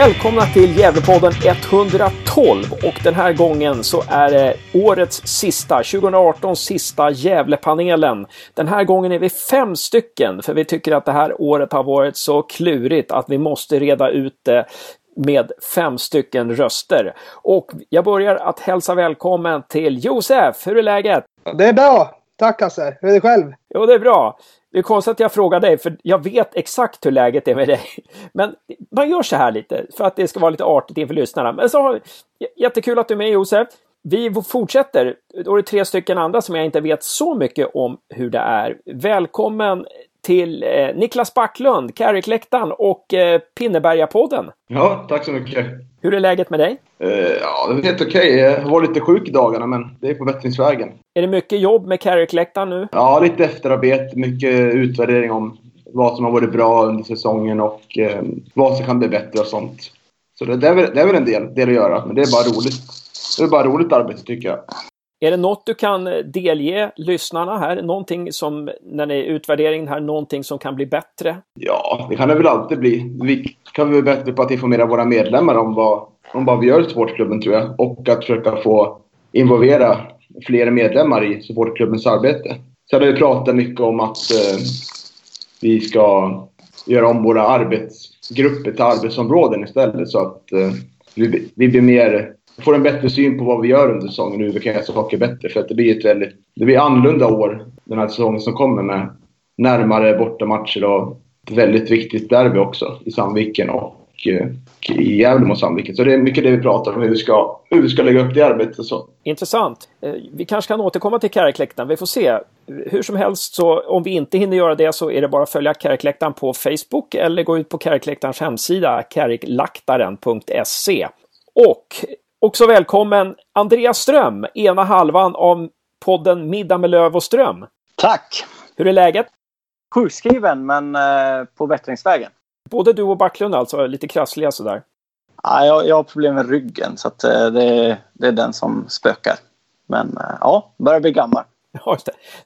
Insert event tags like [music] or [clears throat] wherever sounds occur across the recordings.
Välkomna till Gävlepodden 112 och den här gången så är det årets sista, 2018 sista Gävlepanelen. Den här gången är vi fem stycken för vi tycker att det här året har varit så klurigt att vi måste reda ut det med fem stycken röster. Och jag börjar att hälsa välkommen till Josef. Hur är läget? Det är bra. Tack Hasse. Hur är det själv? Jo, det är bra. Det är konstigt att jag frågar dig, för jag vet exakt hur läget är med dig. [laughs] Men man gör så här lite, för att det ska vara lite artigt inför lyssnarna. Men så har jättekul att du är med Josef. Vi fortsätter. Då är det tre stycken andra som jag inte vet så mycket om hur det är. Välkommen till eh, Niklas Backlund, Carrick-läktaren och eh, Pinnebergapodden. Ja, tack så mycket. Hur är läget med dig? Uh, ja, det är helt okej. Okay. Jag var lite sjuk i dagarna, men det är på bättringsvägen. Är det mycket jobb med Carrick-läktaren nu? Ja, lite efterarbete. Mycket utvärdering om vad som har varit bra under säsongen och uh, vad som kan bli bättre och sånt. Så det, det, är, väl, det är väl en del, del att göra, men det är bara roligt. Det är bara roligt arbete tycker jag. Är det något du kan eh, delge lyssnarna här? Någonting som, när ni är utvärderingen här, någonting som kan bli bättre? Ja, det kan det väl alltid bli. Vi kan bli bättre på att informera våra medlemmar om vad, om vad vi gör i supportklubben tror jag. Och att försöka få involvera fler medlemmar i supportklubbens arbete. Sen har vi pratat mycket om att eh, vi ska göra om våra arbetsgrupper till arbetsområden istället så att eh, vi, vi blir mer får en bättre syn på vad vi gör under säsongen och hur vi kan göra saker bättre. För att det blir ett väldigt... Det blir annorlunda år den här säsongen som kommer med närmare bortamatcher och ett väldigt viktigt derby också i Sandviken och eh, i Gävle mot Sandviken. Så det är mycket det vi pratar om, hur vi ska, hur vi ska lägga upp det arbetet och så. Intressant. Eh, vi kanske kan återkomma till Kärrkläktaren, vi får se. Hur som helst, så om vi inte hinner göra det så är det bara att följa Kärrkläktaren på Facebook eller gå ut på Kärrkläktarens hemsida, kärrklaktaren.se. Och Också välkommen Andreas Ström, ena halvan av podden Middag med Löv och Ström. Tack! Hur är läget? Sjukskriven, men eh, på bättringsvägen. Både du och Backlund alltså, lite krassliga sådär? Ja, jag, jag har problem med ryggen, så att, eh, det, det är den som spökar. Men eh, ja, börjar bli gammal. [laughs] Ja,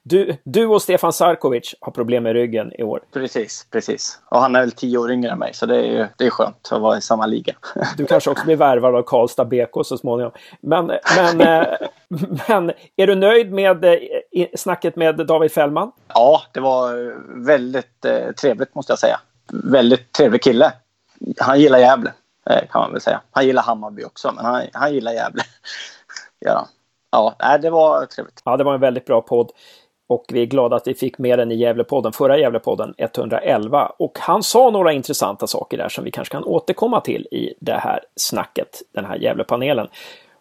du, du och Stefan Sarkovic har problem med ryggen i år. Precis, precis. Och han är väl tio år yngre än mig, så det är, det är skönt att vara i samma liga. Du kanske också blir värvad av Karlstad BK så småningom. Men, men, eh, [laughs] men är du nöjd med eh, snacket med David Fällman? Ja, det var väldigt eh, trevligt måste jag säga. Väldigt trevlig kille. Han gillar Gävle, kan man väl säga. Han gillar Hammarby också, men han, han gillar Gävle. [laughs] ja ja, det var trevligt. Ja, det var en väldigt bra podd. Och vi är glada att vi fick med den i Gävlepodden, förra Gävlepodden 111. Och han sa några intressanta saker där som vi kanske kan återkomma till i det här snacket, den här Gävlepanelen.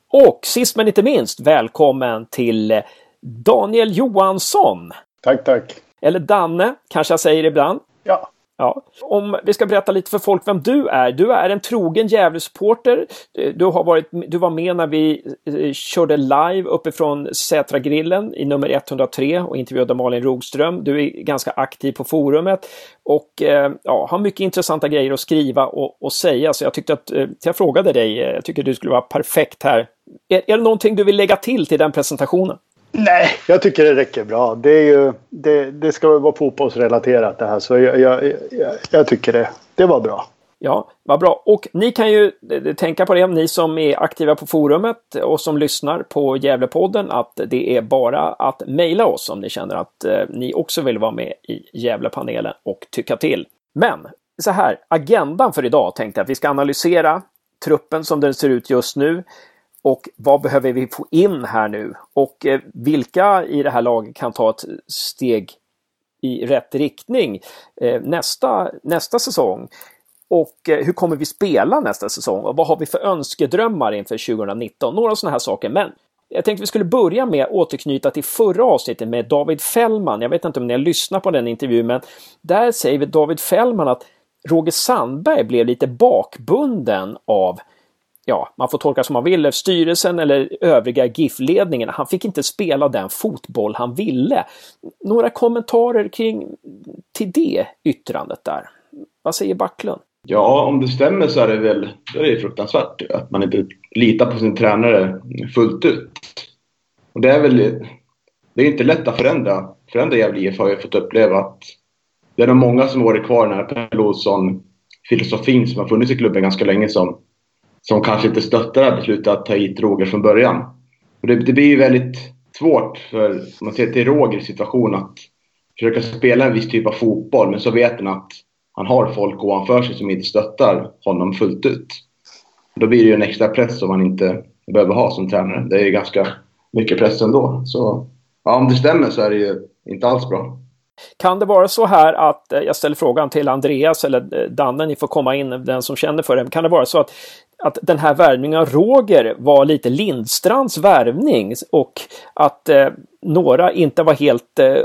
Och sist men inte minst, välkommen till Daniel Johansson! Tack, tack! Eller Danne, kanske jag säger ibland. Ja. Ja. Om vi ska berätta lite för folk vem du är. Du är en trogen Gävle-supporter. Du, har varit, du var med när vi eh, körde live uppifrån Sätra-grillen i nummer 103 och intervjuade Malin Rogström. Du är ganska aktiv på forumet och eh, ja, har mycket intressanta grejer att skriva och, och säga. Så jag tyckte att, eh, jag frågade dig, jag tycker du skulle vara perfekt här. Är, är det någonting du vill lägga till till den presentationen? Nej, jag tycker det räcker bra. Det, är ju, det, det ska vara fotbollsrelaterat det här. Så jag, jag, jag, jag tycker det, det var bra. Ja, vad bra. Och ni kan ju tänka på det, ni som är aktiva på forumet och som lyssnar på Gävlepodden, att det är bara att mejla oss om ni känner att eh, ni också vill vara med i Gävlepanelen och tycka till. Men så här, agendan för idag tänkte jag att vi ska analysera truppen som den ser ut just nu. Och vad behöver vi få in här nu? Och eh, vilka i det här laget kan ta ett steg i rätt riktning eh, nästa, nästa säsong? Och eh, hur kommer vi spela nästa säsong? Och vad har vi för önskedrömmar inför 2019? Några sådana här saker. Men jag tänkte vi skulle börja med att återknyta till förra avsnittet med David Fällman. Jag vet inte om ni har lyssnat på den intervjun, men där säger David Fällman att Roger Sandberg blev lite bakbunden av ja, man får tolka som man vill, styrelsen eller övriga GIF-ledningen. Han fick inte spela den fotboll han ville. Några kommentarer kring till det yttrandet där? Vad säger Backlund? Ja, om det stämmer så är det väl då är det fruktansvärt att man inte litar på sin tränare fullt ut. Och det är väl det är inte lätt att förändra, förändra Gävle IF har jag fått uppleva att det är nog många som har varit kvar när Per Olsson filosofin som har funnits i klubben ganska länge som, som kanske inte stöttar det här beslutet att ta hit Roger från början. Och det, det blir ju väldigt svårt för, om man ser till Rogers situation, att försöka spela en viss typ av fotboll men så vet han att han har folk ovanför sig som inte stöttar honom fullt ut. Då blir det ju en extra press som man inte behöver ha som tränare. Det är ju ganska mycket press ändå. Så ja, om det stämmer så är det ju inte alls bra. Kan det vara så här att, eh, jag ställer frågan till Andreas eller eh, Danne, ni får komma in, den som känner för det. Kan det vara så att, att den här värvningen av Roger var lite Lindstrands värvning och att eh, några inte var helt eh,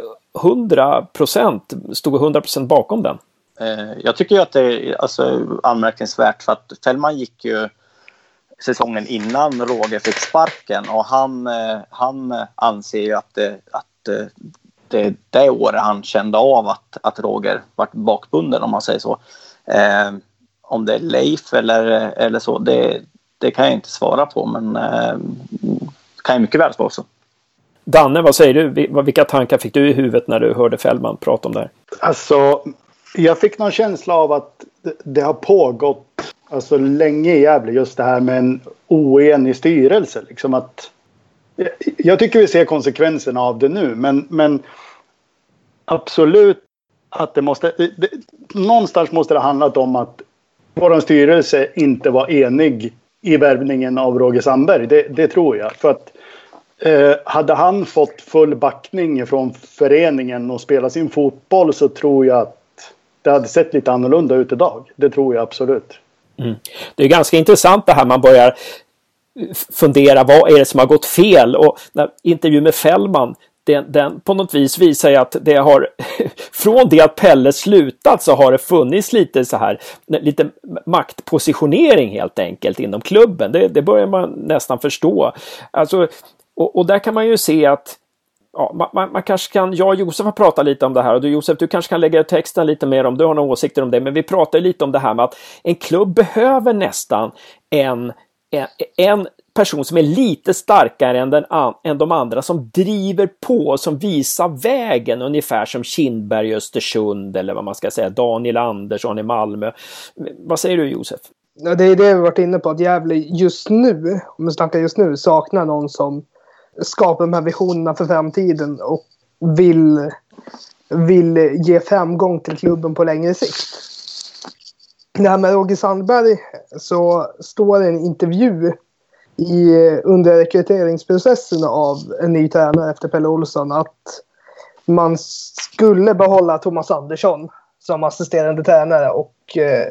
100 procent, stod 100 procent bakom den? Eh, jag tycker ju att det är alltså, anmärkningsvärt för att Fällman gick ju säsongen innan Roger fick sparken och han, eh, han anser ju att, det, att eh, det det året han kände av att, att Roger vart bakbunden om man säger så. Eh, om det är Leif eller, eller så, det, det kan jag inte svara på men eh, kan ju mycket väl vara så. Danne, vad säger du? Vilka tankar fick du i huvudet när du hörde Fällman prata om det här? Alltså, jag fick någon känsla av att det har pågått alltså, länge i Gävle just det här med en oenig styrelse. Liksom att, jag tycker vi ser konsekvenserna av det nu men, men absolut att det måste... Det, någonstans måste det handlat om att vår styrelse inte var enig i värvningen av Roger Sandberg. Det, det tror jag. För att eh, hade han fått full backning från föreningen och spelat sin fotboll så tror jag att det hade sett lite annorlunda ut idag. Det tror jag absolut. Mm. Det är ganska intressant det här man börjar fundera vad är det som har gått fel och när intervju med Fällman den, den, på något vis visar ju att det har [laughs] från det att Pelle slutat så har det funnits lite så här lite maktpositionering helt enkelt inom klubben. Det, det börjar man nästan förstå. Alltså, och, och där kan man ju se att ja, man, man, kanske kan, jag och Josef har pratat lite om det här och du Josef, du kanske kan lägga ut texten lite mer om du har några åsikter om det, men vi pratar lite om det här med att en klubb behöver nästan en, en, en person som är lite starkare än, den, än de andra, som driver på, som visar vägen, ungefär som Kindberg i Östersund eller vad man ska säga, Daniel Andersson i Malmö. Vad säger du Josef? Ja, det är det vi varit inne på, att Gävle just nu, om vi snackar just nu, saknar någon som skapar de här visionerna för framtiden och vill, vill ge framgång till klubben på längre sikt. Det här med Roger Sandberg så står det en intervju i, eh, under rekryteringsprocessen av en ny tränare efter Pelle Olsson att man skulle behålla Thomas Andersson som assisterande tränare och eh,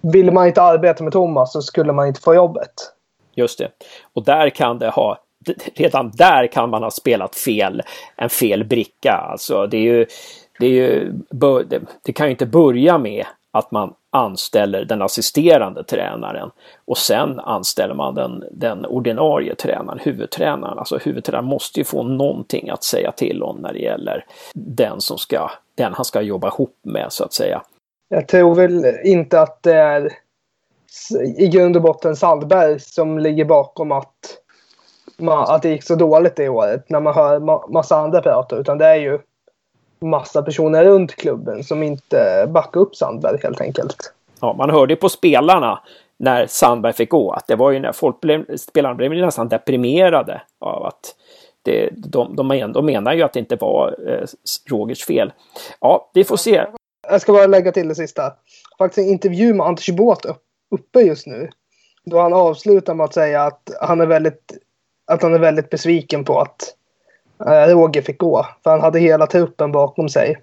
ville man inte arbeta med Thomas så skulle man inte få jobbet. Just det. Och där kan det ha redan där kan man ha spelat fel, en fel bricka. Alltså det är ju, det, är ju, det, det kan ju inte börja med att man anställer den assisterande tränaren och sen anställer man den, den ordinarie tränaren, huvudtränaren. Alltså huvudtränaren måste ju få någonting att säga till om när det gäller den som ska, den han ska jobba ihop med så att säga. Jag tror väl inte att det är i grund och botten Sandberg som ligger bakom att, att det gick så dåligt det året när man hör massa andra prata utan det är ju massa personer runt klubben som inte backar upp Sandberg helt enkelt. Ja, man hörde på spelarna när Sandberg fick gå att det var ju när folk blev, spelarna blev nästan deprimerade av att det, de, de, men, de menar ju att det inte var eh, Rogers fel. Ja, vi får se. Jag ska bara lägga till det sista. Faktiskt en intervju med Anders Båt uppe just nu. Då han avslutar med att säga att han är väldigt, att han är väldigt besviken på att Eh, Roger fick gå. För han hade hela truppen bakom sig.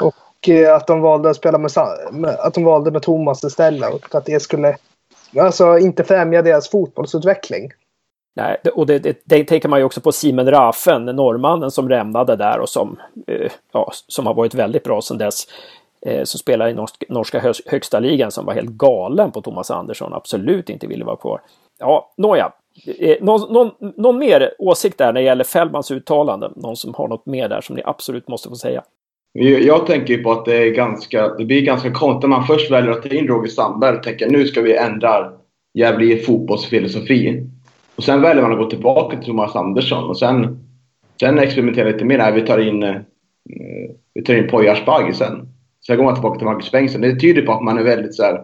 Och eh, att de valde att spela med, att de valde med Thomas istället. Och att det skulle alltså, inte främja deras fotbollsutveckling. Nej, och det, det, det, tänker man ju också på Simen Rafen, norrmannen som rämnade där och som, eh, ja, som har varit väldigt bra sedan dess. Eh, som spelar i norsk, norska högsta ligan som var helt galen på Thomas Andersson, absolut inte ville vara kvar. Ja, nåja, Eh, någon, någon, någon, mer åsikt där när det gäller Fällmans uttalanden? Någon som har något mer där som ni absolut måste få säga? Jag tänker på att det, är ganska, det blir ganska konstigt när man först väljer att ta in Roger Sandberg och tänker nu ska vi ändra Gävle fotbollsfilosofi. Och sen väljer man att gå tillbaka till Thomas Andersson och sen, sen experimenterar lite mer. Nej, vi tar in, eh, vi tar in Poya Asbaghi sen. Sen går man tillbaka till Marcus Bengtsson. Det tyder på att man är väldigt så här,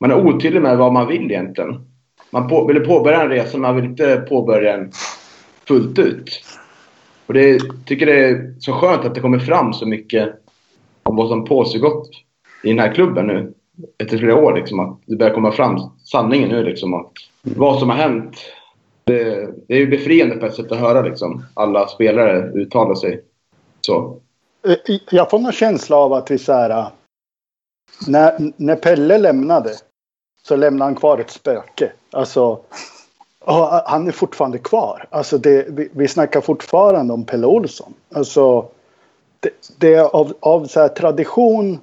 man är otydlig med vad man vill egentligen. Man på, ville påbörja en resa, men man vill inte påbörja den fullt ut. Och det tycker det är så skönt att det kommer fram så mycket om vad som pågått i den här klubben nu. Efter flera år liksom. Att det börjar komma fram sanningen nu liksom. Att vad som har hänt. Det, det är ju befriande på ett sätt att höra liksom. Alla spelare uttala sig så. Eh, jag får någon känsla av att vi så här. Eh, när, när Pelle lämnade så lämnade han kvar ett spöke. Alltså, han är fortfarande kvar. Alltså det, vi, vi snackar fortfarande om Pelle Olsson. Alltså, det, det av, av så här tradition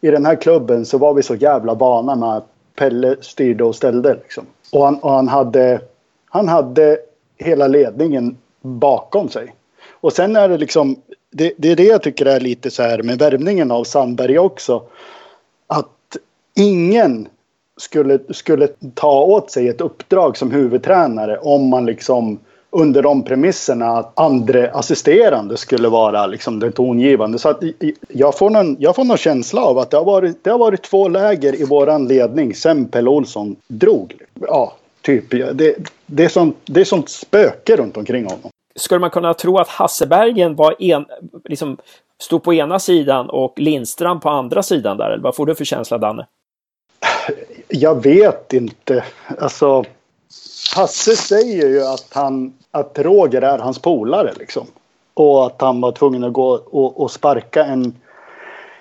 i den här klubben så var vi så jävla vana med att Pelle styrde och ställde. Liksom. Och, han, och han, hade, han hade hela ledningen bakom sig. Och sen är det liksom, det, det är det jag tycker är lite så här med värvningen av Sandberg också. Att ingen skulle, skulle ta åt sig ett uppdrag som huvudtränare om man liksom under de premisserna att andra assisterande skulle vara liksom den tongivande. Så att jag får, någon, jag får någon känsla av att det har varit, det har varit två läger i våran ledning sen Pelle Olsson drog. Ja, typ. Det, det, är sånt, det är sånt spöke runt omkring honom. Skulle man kunna tro att Hassebergen var en, liksom, stod på ena sidan och Lindstrand på andra sidan där? Eller vad får du för känsla, Danne? Jag vet inte. Alltså, Hasse säger ju att, han, att Roger är hans polare liksom. Och att han var tvungen att gå och, och sparka en,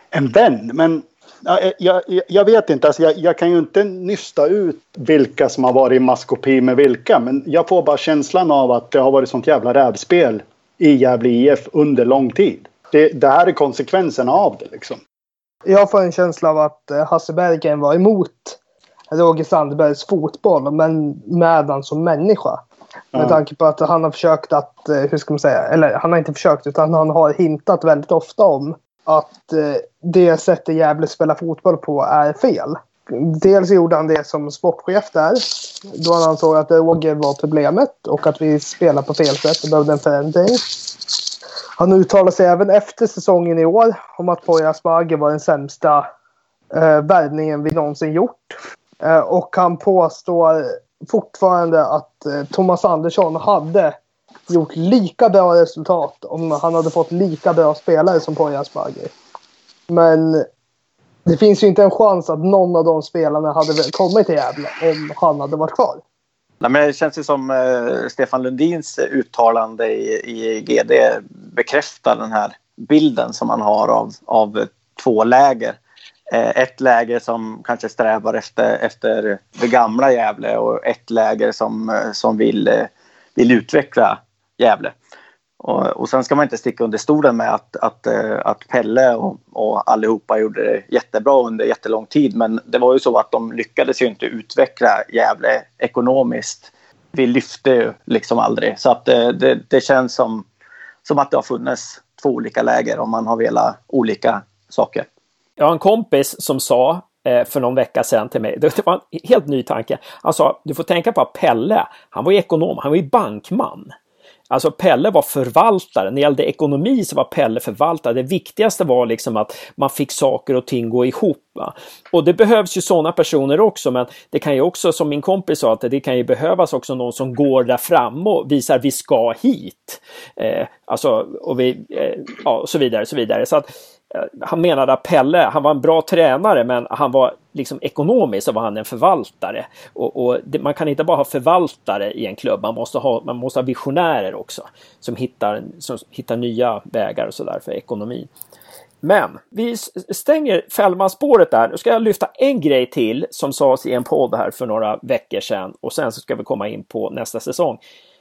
en vän. Men eh, jag, jag, jag vet inte, alltså jag, jag, kan ju inte nysta ut vilka som har varit i maskopi med vilka. Men jag får bara känslan av att det har varit sånt jävla rävspel i Gävle IF under lång tid. Det, det här är konsekvenserna av det liksom. Jag får en känsla av att eh, Hasse Berggren var emot Roger Sandbergs fotboll, men med han som människa. Med Ja. tanke på att han har försökt att, eh, hur ska man säga, eller han har inte försökt utan han har hintat väldigt ofta om att eh, det sättet Gävle spelar fotboll på är fel. Dels gjorde han det som sportchef där. Då han ansåg att Roger var problemet och att vi spelar på fel sätt och behövde en förändring. Han uttalade sig även efter säsongen i år om att Poya Asbaghi var den sämsta eh, värvningen vi någonsin gjort. Eh, och han påstår fortfarande att eh, Thomas Andersson hade gjort lika bra resultat om han hade fått lika bra spelare som Poya Asbaghi. Men det finns ju inte en chans att någon av de spelarna hade kommit till Gävle om han hade varit kvar. Nej, men det känns ju som eh, Stefan Lundins uttalande i, i GD bekräftar den här bilden som man har av, av två läger. Eh, ett läger som kanske strävar efter, efter det gamla Gävle och ett läger som, eh, som vill, eh, vill utveckla Gävle. Och, och sen ska man inte sticka under stolen med att, att, eh, att Pelle och, och allihopa gjorde det jättebra under jättelång tid. Men det var ju så att de lyckades ju inte utveckla Gävle ekonomiskt. Vi lyfte ju liksom aldrig. Så att det, det, det känns som, som att det har funnits två olika läger om man har velat olika saker. Jag har en kompis som sa eh, för någon vecka sedan till mig, det var en helt ny tanke. Han sa, du får tänka på att Pelle, han var ju ekonom, han var ju bankman. Alltså Pelle var förvaltare. När det gällde ekonomi så var Pelle förvaltare. Det viktigaste var liksom att man fick saker och ting gå ihop. Va? Och det behövs ju sådana personer också, men det kan ju också, som min kompis sa, att det kan ju behövas också någon som går där fram och visar vi ska hit. Eh, alltså, och vi, eh, ja, och så vidare, så vidare. Så att, eh, Eh, han menade att Pelle, han var en bra tränare men han var liksom ekonomiskt så var han en förvaltare. Och, och det, man kan inte bara ha förvaltare i en klubb, man måste ha, man måste ha visionärer också. Som hittar, som hittar nya vägar och sådär för ekonomin. Men vi stänger Fällmanspåret där. Nu ska jag lyfta en grej till som sades i en podd här för några veckor sedan och sen så ska vi komma in på nästa säsong.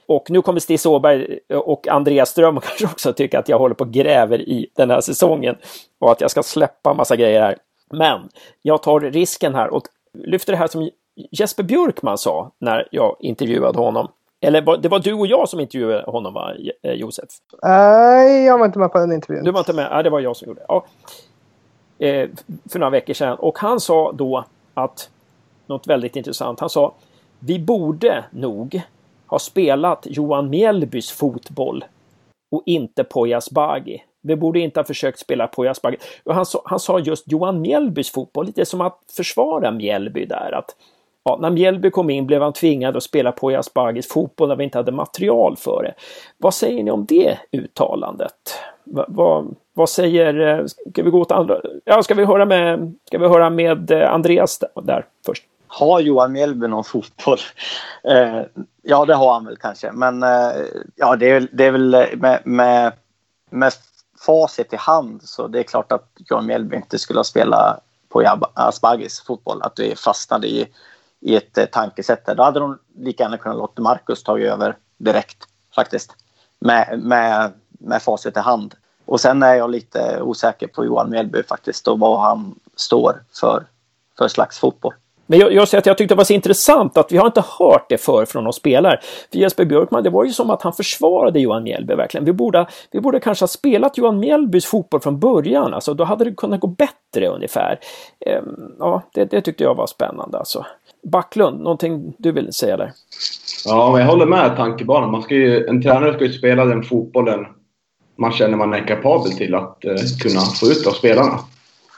Och nu kommer Stig Åberg och Andreas Ström [laughs] kanske också tycka att jag håller på och gräver i den här säsongen och att jag ska släppa massa grejer här. Men jag tar risken här och lyfter det här som Jesper Björkman sa när jag intervjuade honom. Eller det var du och jag som intervjuade honom va, eh, Josef? Nej, jag var inte med på den intervjun. Du var inte med? Ja, det var jag som gjorde det. Ja. Eh, för några veckor sedan. Och han sa då att något väldigt intressant. Han sa vi borde nog har spelat Johan Mjällbys fotboll och inte Poya Asbaghi. Vi borde inte ha försökt spela på Asperger. Han, han sa just Johan Mjällbys fotboll, lite som att försvara Mjällby där. Att, ja, när Mjällby kom in blev han tvingad att spela på Bagis fotboll när vi inte hade material för det. Vad säger ni om det uttalandet? Va, vad, vad säger, eh, ska vi gå åt andra, ja ska vi höra med, ska vi höra med Andreas Andreas där först? Har Johan Mjällby någon fotboll? Eh, ja, det har han väl kanske. Men eh, ja, det är, det är väl med, med, med facit i hand så det är klart att Johan Mjällby inte skulle ha spelat på Asbagis fotboll. Att vi fastnade i, i ett eh, tankesätt där. Då hade de lika gärna kunnat låta Marcus ta över direkt faktiskt. Med, med, med facit i hand. Och sen är jag lite osäker på Johan Mjällby faktiskt och vad han står för, för slags fotboll. Men jag, jag säger att jag tyckte det var så intressant att vi har inte hört det förr från någon spelare. För Jesper Björkman, det var ju som att han försvarade Johan Mjällby verkligen. Vi borde, vi borde kanske ha spelat Johan Mjällbys fotboll från början, alltså då hade det kunnat gå bättre ungefär. Ehm, ja, det, det, tyckte jag var spännande alltså. Backlund, någonting du vill säga där? Ja, men jag håller med tankebanan. Man ska ju, en tränare ska ju spela den fotbollen man känner man är kapabel till att eh, kunna få ut av spelarna.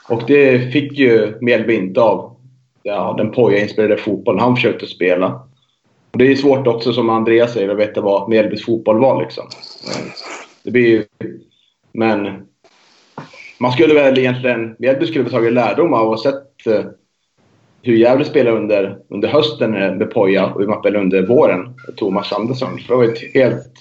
Och det fick ju Mjällby inte av ja, den Poja-inspirerade fotbollen han försökte spela. Och det är svårt också, som Andreas säger, att veta vad Mjällbys fotboll var. Liksom. Det blir ju... Men man skulle väl egentligen... Mjällby skulle väl tagit lärdom av att sett eh, hur Gävle spelade under, under hösten eh, med Poja och hur man spelade under våren med Thomas Andersson. För det var ett helt,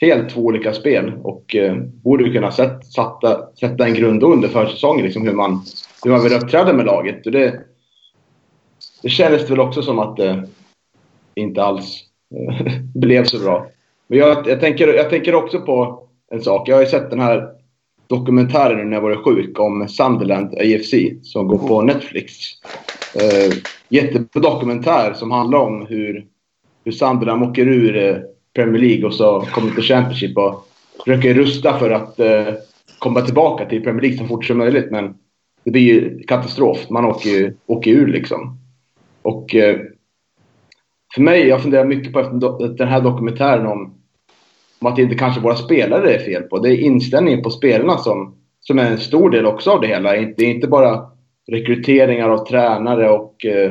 helt två olika spel och eh, borde kunna sätta, sätta en grund under försäsongen, liksom hur man, hur man vill uppträda med laget. Och det, det kändes väl också som att det inte alls eh, [laughs] blev så bra. Men jag, jag, tänker, jag tänker också på en sak. Jag har ju sett den här dokumentären när jag var sjuk om Sunderland AFC som går på Netflix. Eh, jättebra dokumentär som handlar om hur, hur Sunderland åker ur eh, Premier League och så kommer till Championship och försöker rusta för att eh, komma tillbaka till Premier League så fort som möjligt. Men det blir ju katastrof. Man åker ju åker ur liksom. Och eh, för mig, jag funderar mycket på den här dokumentären om, om att det inte kanske våra spelare är fel på. Det är inställningen på spelarna som, som är en stor del också av det hela. Det är inte bara rekryteringar av tränare och, eh,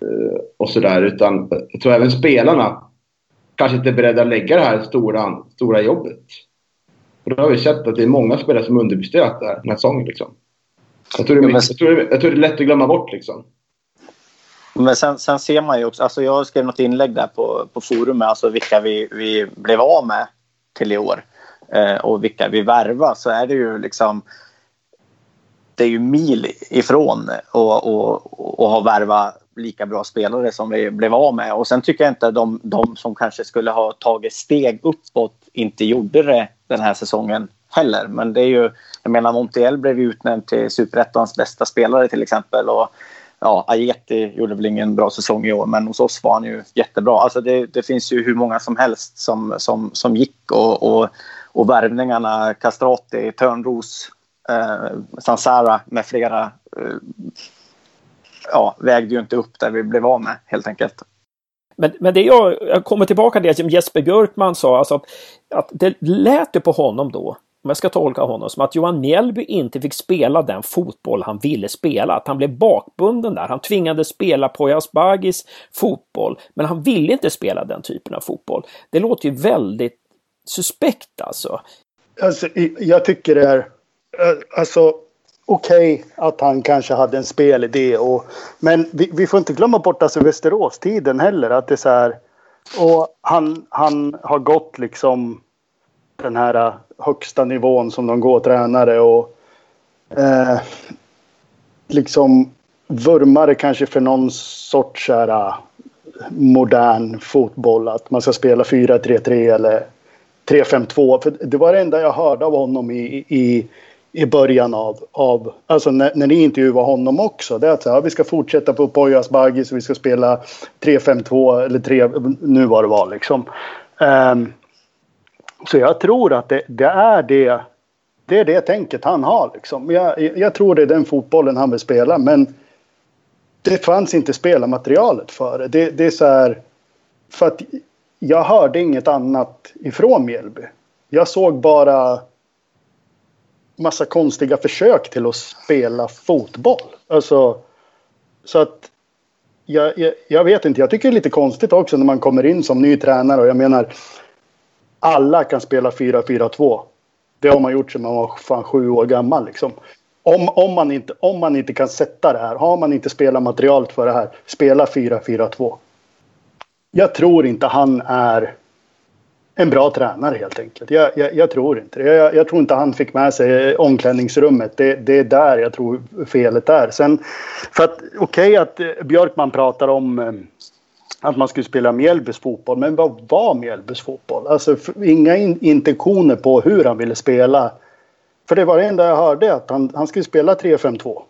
eh, och sådär. Utan jag tror även spelarna kanske inte är beredda att lägga det här stora, stora jobbet. Och då har vi sett att det är många spelare som underpresterat den här säsongen. Liksom. Jag, tror det är, jag, tror, jag tror det är lätt att glömma bort. Liksom. Men sen, sen, ser man ju också, alltså jag skrev något inlägg där på, på forumet, alltså vilka vi, vi blev av med till i år eh, och vilka vi värvar så är det ju liksom det är ju mil ifrån att ha värva lika bra spelare som vi blev av med. Och sen tycker jag inte de, de som kanske skulle ha tagit steg uppåt inte gjorde det den här säsongen heller. Men det är ju, jag menar Montiel blev utnämnd till superettans bästa spelare till exempel. Och ja, Ajeti gjorde väl ingen bra säsong i år, men hos oss var han ju jättebra. Alltså det, det finns ju hur många som helst som, som, som gick och, och, och värvningarna, Castrati, Törnros, eh, Sansara med flera eh, ja, vägde ju inte upp där vi blev av med helt enkelt. Men, men det jag, jag kommer tillbaka till det som Jesper Björkman sa, alltså att, att det lät ju på honom då om jag ska tolka honom som att Johan Mjällby inte fick spela den fotboll han ville spela. Att han blev bakbunden där. Han tvingades spela Poyas Bagis fotboll, men han ville inte spela den typen av fotboll. Det låter ju väldigt suspekt alltså. alltså jag tycker det är, eh, alltså okej okay att han kanske hade en spelidé och men vi, vi får inte glömma bort alltså Västerås-tiden heller att det är så här och han, han har gått liksom den här äh, högsta nivån som de går tränare och eh, liksom vurmade kanske för någon sorts här, modern fotboll. Att man ska spela 4-3-3 eller 3-5-2. För det var det enda jag hörde av honom i, i, i början av, av alltså när, när ni intervjuade honom också. Det är att här, vi ska fortsätta på Pojas Baggis och vi ska spela 3-5-2 eller 3, nu var det var liksom. Um, så jag tror att det, det, är det det är det tänket han har. Liksom. Jag, jag tror det är den fotbollen han vill spela men det fanns inte spelarmaterialet för det. det. Det är så här, för att jag hörde inget annat ifrån Mjällby. Jag såg bara massa konstiga försök till att spela fotboll. Alltså, så att jag, jag, jag, vet inte, jag tycker det är lite konstigt också när man kommer in som ny tränare och jag menar alla kan spela 4-4-2. Det har man gjort sedan man var fan sju år gammal liksom. Om, om, man inte, om man inte kan sätta det här, har man inte spelat materialet för det här, spela 4-4-2. Jag tror inte han är en bra tränare helt enkelt. Jag, jag, jag tror inte det. Jag, jag, tror inte han fick med sig omklädningsrummet. Det, det, är där jag tror felet är. Sen, för att okej okay, att Björkman pratar om eh, att man skulle spela Mjällbys fotboll. Men vad var Mjällbys fotboll? Alltså inga in, intentioner på hur han ville spela. För det var det enda jag hörde att han, han skulle spela 3-5-2.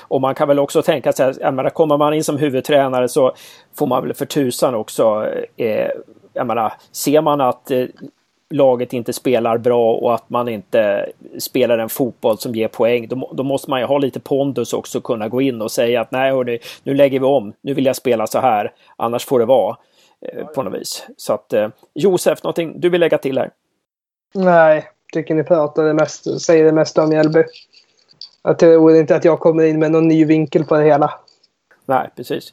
Och man kan väl också tänka sig att kommer man in som huvudtränare så får man väl för tusan också eh, jag menar, ser man att eh, laget inte spelar bra och att man inte spelar en fotboll som ger poäng, då, då måste man ju ha lite pondus också kunna gå in och säga att nej hörni, nu lägger vi om, nu vill jag spela så här, annars får det vara eh, på något vis. Så att eh, Josef, någonting du vill lägga till här? Nej, tycker ni pratar det mest, säger det mesta om Mjällby. Jag tror inte att jag kommer in med någon ny vinkel på det hela. Nej, precis.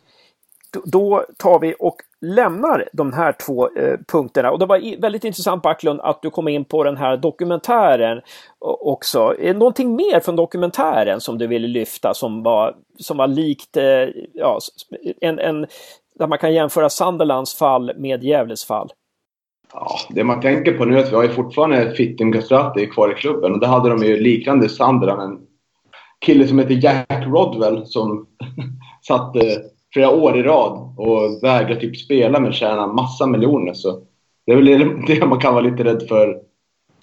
Då tar vi och lämnar de här två eh, punkterna. Och det var väldigt intressant Backlund att du kom in på den här dokumentären också. Är det någonting mer från dokumentären som du ville lyfta som var, som var likt eh, ja, en, en, där man kan jämföra Sunderlands fall med Gävles fall? Ja, det man tänker på nu är att vi har ju fortfarande Fittim Gastrati kvar i klubben och det hade de ju liknande Sunderland. En kille som heter Jack Rodwell som [laughs] satte eh, flera år i rad och vägrar typ spela men tjänar massa miljoner. Så det är väl det [laughs] man kan vara lite rädd för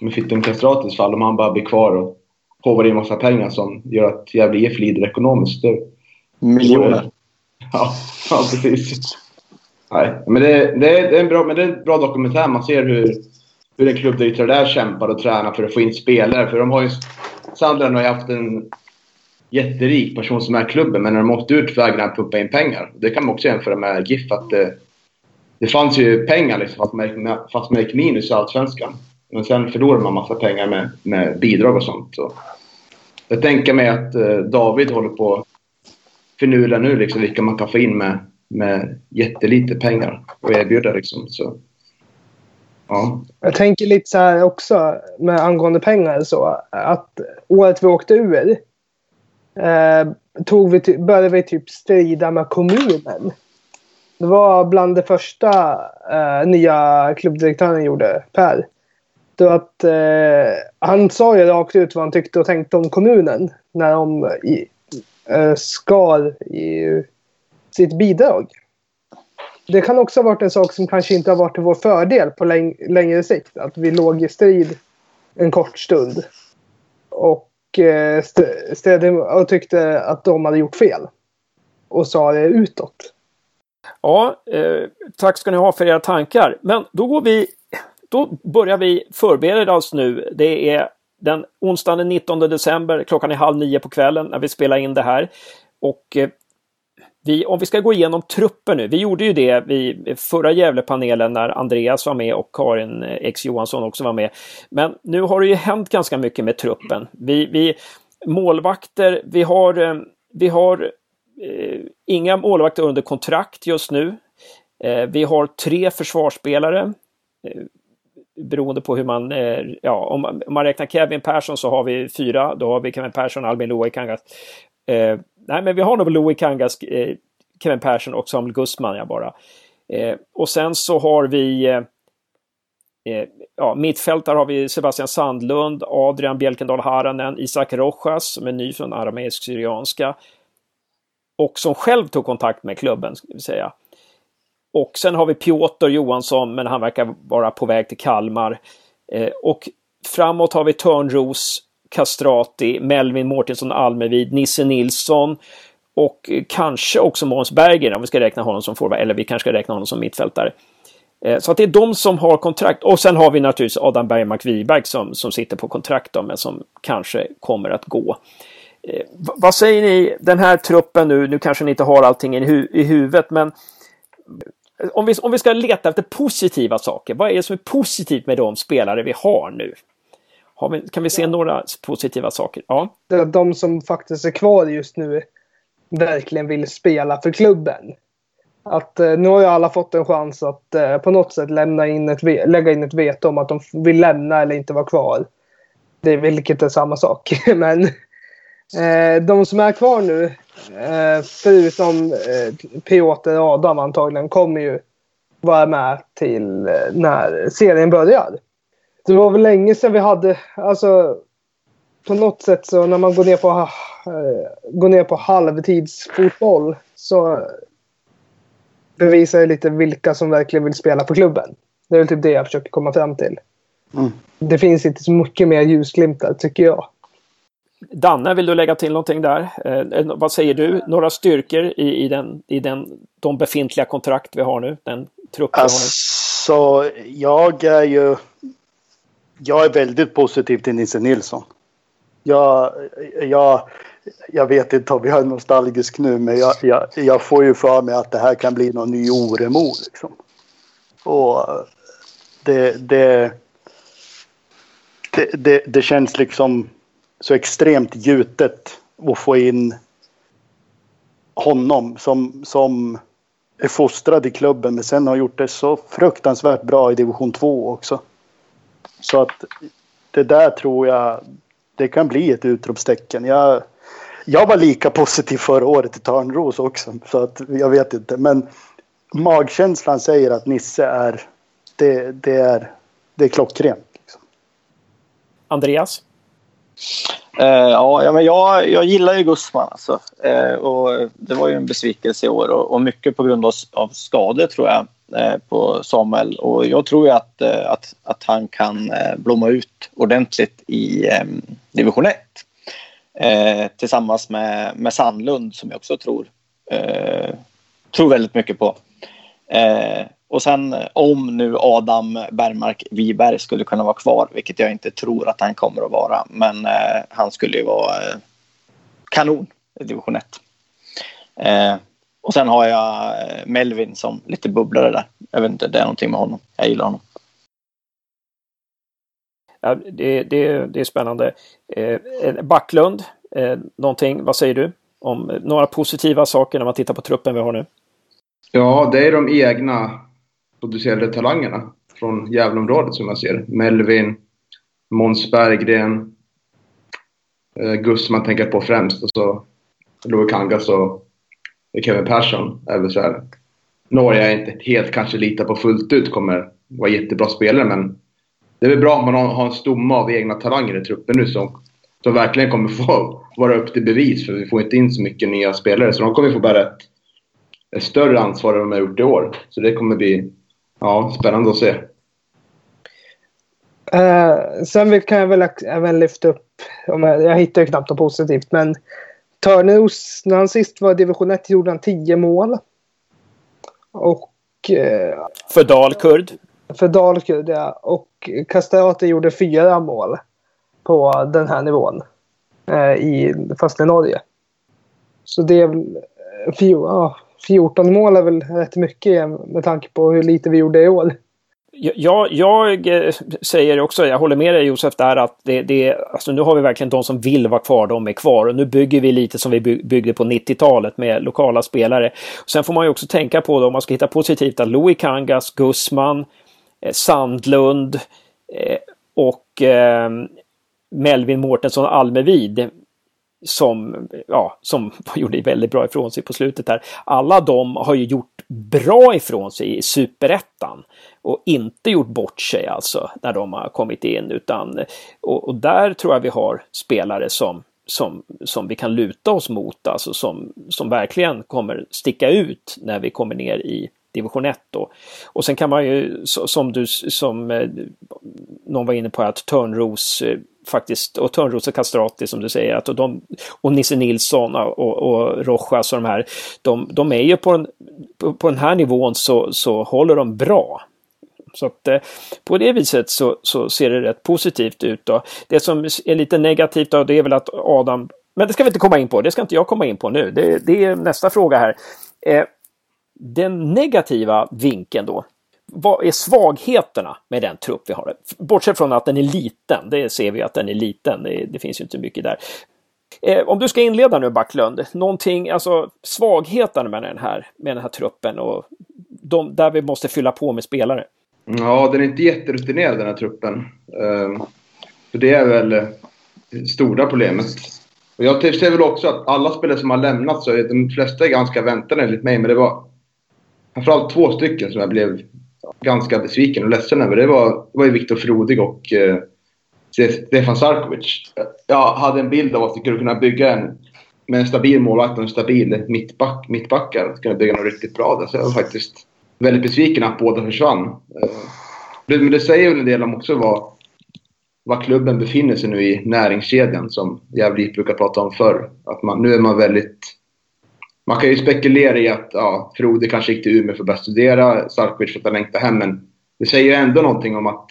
med Fittim Castratis fall. Om han bara blir kvar och håvar in massa pengar som gör att Gävle IF lider ekonomiskt. Det, miljoner? [laughs] Ja, ja, precis. Nej, men det, det, är, en bra, men det är en bra dokumentär. Man ser hur, hur en klubb där kämpar och tränar för att få in spelare. För de har ju... Sandland har ju haft en jätterik person som är klubben, men när de åkte ut vägrade han pumpa in pengar. Det kan man också jämföra med GIF. Att det, det fanns ju pengar liksom, fast man, gick, fast man gick minus i Allsvenskan. Men sen förlorade man massa pengar med, med bidrag och sånt. Så jag tänker mig att eh, David håller på att finurla nu liksom, vilka man kan få in med, med jättelite pengar och erbjuda. Liksom. Så, ja. Jag tänker lite så här också med angående pengar så att året vi åkte ur eh, tog vi, började vi typ strida med kommunen. Det var bland det första eh, nya klubbdirektören gjorde, Per. Då att, eh, han sa ju rakt ut vad han tyckte och tänkte om kommunen när de i, eh, skar i sitt bidrag. Det kan också ha varit en sak som kanske inte har varit till vår fördel på läng längre sikt. Att vi låg i strid en kort stund. Och Eh, städade och tyckte att de hade gjort fel. Och sa det utåt. Ja, eh, tack ska ni ha för era tankar. Men då går vi, då börjar vi förbereda oss nu. Det är den onsdagen den 19 december, klockan är halv nio på kvällen när vi spelar in det här. Och eh, vi, om vi ska gå igenom truppen nu. Vi gjorde ju det vid förra Gävlepanelen när Andreas var med och Karin eh, X Johansson också var med. Men nu har det ju hänt ganska mycket med truppen. Vi, vi målvakter, vi har, eh, vi har eh, inga målvakter under kontrakt just nu. Eh, vi har tre försvarsspelare. Eh, beroende på hur man, eh, ja om, om, man räknar Kevin Persson så har vi fyra. Då har vi Kevin Persson, Albin Loikangas, nej, men vi har nog Louis Kangas, eh, Kevin Persson och Samuel Guzman ja, bara. Eh, och sen så har vi eh, eh ja, mittfältare har vi Sebastian Sandlund, Adrian Bjelkendal Haranen, Isak Rojas som är ny från arameisk syrianska. Och som själv tog kontakt med klubben, ska vi säga. Och sen har vi Piotr Johansson, men han verkar vara på väg till Kalmar. Eh, och framåt har vi Törnros, Castrati, Melvin Mårtensson Almevid, Nisse Nilsson och kanske också Måns Berger om vi ska räkna honom som forward, eller vi kanske ska räkna honom som mittfältare. Eh, så att det är de som har kontrakt. Och sen har vi naturligtvis Adam Bergmark Wiberg som, som sitter på kontrakt då, men som kanske kommer att gå. Eh, vad säger ni, den här truppen nu, nu kanske ni inte har allting i, hu i huvudet, men om vi, om vi ska leta efter positiva saker, vad är det som är positivt med de spelare vi har nu? Vi, kan vi se några positiva saker? Ja. De som faktiskt är kvar just nu verkligen vill spela för klubben. Att eh, nu har ju alla fått en chans att eh, på något sätt lämna in ett, lägga in ett veto om att de vill lämna eller inte vara kvar. Det är vilket är samma sak. [laughs] Men eh, de som är kvar nu, förutom eh, Piotr och Adam antagligen, kommer ju vara med till när serien börjar. Det var väl länge sedan vi hade, alltså på något sätt så när man går ner på, äh, går ner på halvtidsfotboll så bevisar det lite vilka som verkligen vill spela på klubben. Det är väl typ det jag försöker komma fram till. Mm. Det finns inte så mycket mer ljusglimtar tycker jag. Danne, vill du lägga till någonting där? Eh, vad säger du? Några styrkor i, i, den, i den, de befintliga kontrakt vi har nu? Den trupp vi alltså, har nu? jag är ju... Jag är väldigt positiv till Nisse Nilsson. Jag, jag, jag vet inte om jag är nostalgisk nu, men jag, jag, jag får ju för mig att det här kan bli någon ny Oremo. Liksom. Och det, det, det, det, det känns liksom så extremt gjutet att få in honom som, som är fostrad i klubben men sen har gjort det så fruktansvärt bra i division 2 också. Så att det där tror jag det kan bli ett utropstecken. Jag, jag var lika positiv förra året i Törnros också så att jag vet inte men magkänslan säger att Nisse är det, det är, det är klockrent. Liksom. Andreas? Uh, ja, men jag, jag gillar ju Gusman. Alltså. Uh, och det var ju en besvikelse i år och, och mycket på grund av, av skador tror jag Eh, på Samuel. Och jag tror ju att, eh, att, att han kan eh, blomma ut ordentligt i ehm, division 1. tillsammans med, med Sandlund som jag också tror, tror väldigt mycket på. Och sen om nu Adam Bergmark Wiberg skulle kunna vara kvar, vilket jag inte tror att han kommer att vara, men han skulle ju vara kanon i division 1. Eh, och sen har jag eh, Melvin som lite bubblare där. Jag vet inte, det är någonting med honom. Jag gillar honom. Ja, det, det, det är spännande. Eh, Backlund, eh, någonting, vad säger du? Om några positiva saker när man tittar på truppen vi har nu? Ja, det är de egna producerade talangerna från Gävleområdet som jag ser. Melvin, Måns Berggren, eh, Gus man tänker på främst och så Louis Kangas och Kevin Persson är väl så här. Norge jag inte helt kanske litar på fullt ut kommer vara jättebra spelare men det är väl bra om man har en stomme av egna talanger i truppen nu som, som verkligen kommer få vara upp till bevis för vi får inte in så mycket nya spelare så de kommer få bära ett, ett större ansvar än de har gjort i år. Så det kommer bli Ja, spännande att se. Uh, sen kan jag väl även lyfta upp, om jag, jag hittar ju knappt något positivt, men Törnros, när han sist var i division 1 gjorde han 10 mål. Och... Uh, för Dalkurd? För Dalkurd, ja. Och Castrati gjorde fyra mål på den här nivån. Uh, i, fast i Norge. Så det är väl... Ja, 14 mål är väl rätt mycket med tanke på hur lite vi gjorde i år. Ja, jag eh, säger också, jag håller med dig Josef där att det, det, alltså nu har vi verkligen de som vill vara kvar, de är kvar och nu bygger vi lite som vi byggde på 90-talet med lokala spelare. Sen får man ju också tänka på, då, om man ska hitta positivt, att Louis Kangas, Gussman, eh, Sandlund eh, och eh, Melvin Mårtensson Almevid som, ja, som [laughs] gjorde väldigt bra ifrån sig på slutet här. Alla de har ju gjort bra ifrån sig i superettan och inte gjort bort sig alltså när de har kommit in utan och, och där tror jag vi har spelare som som, som vi kan luta oss mot, alltså som, som verkligen kommer sticka ut när vi kommer ner i division 1 då. Och sen kan man ju som du som eh, någon var inne på att Törnros eh, faktiskt, och Törnros och Castrati som du säger, att de, och Nisse Nilsson och, och Rojas och de här, de, de är ju på, en, på, på den här nivån så, så håller de bra. Så att eh, på det viset så, så ser det rätt positivt ut. Då. Det som är lite negativt då, det är väl att Adam, men det ska vi inte komma in på, det ska inte jag komma in på nu, det, det är nästa fråga här. Eh, den negativa vinkeln då, vad är svagheterna med den trupp vi har? Bortsett från att den är liten, det ser vi att den är liten, det, det finns ju inte mycket där. Eh, om du ska inleda nu Backlund, någonting, alltså svagheterna med den här, med den här truppen och de, där vi måste fylla på med spelare. Ja, den är inte jätterutinerad den här truppen. Eh, för det är väl det stora problemet. Och jag ser väl också att alla spelare som har lämnat så är de flesta är ganska väntade enligt mig, men det var framförallt två stycken som jag blev ganska besviken och ledsen över. Det var, det var ju Viktor Frodig och eh, Stefan Sarkovic. Jag hade en bild av att vi skulle kunna bygga en med en stabil målvakt och en stabil mittback, mittbackar. Skulle bygga något riktigt bra där. Så jag var faktiskt väldigt besviken att båda försvann. Eh, men det säger väl en del om också vad, vad klubben befinner sig nu i näringskedjan som Gävle brukar prata om förr. Att man, nu är man väldigt man kan ju spekulera i att ja, Frode kanske gick till Umeå för att börja studera, Sarkovic för att han längtade hem, men det säger ju ändå någonting om att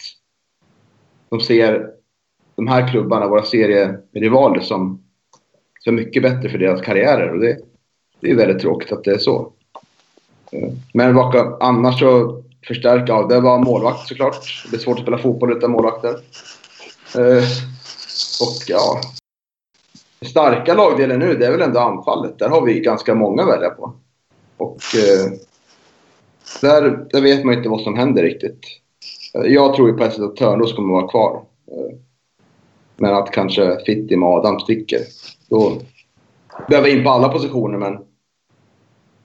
de ser de här klubbarna, våra serierivaler, som, så mycket bättre för deras karriärer. Och det, det är väldigt tråkigt att det är så. Men vad annars så förstärka, ja, det var målvakt såklart. Det är svårt att spela fotboll utan målvakter. Eh, och ja, starka lagdelen nu, det är väl ändå anfallet. Där har vi ganska många att välja på. Och eh, där, där vet man inte vad som händer riktigt. Eh, jag tror ju på ett sätt att Törnros kommer vara kvar. Eh, men att kanske Fittim och Adam sticker. Då behöver in på alla positioner, men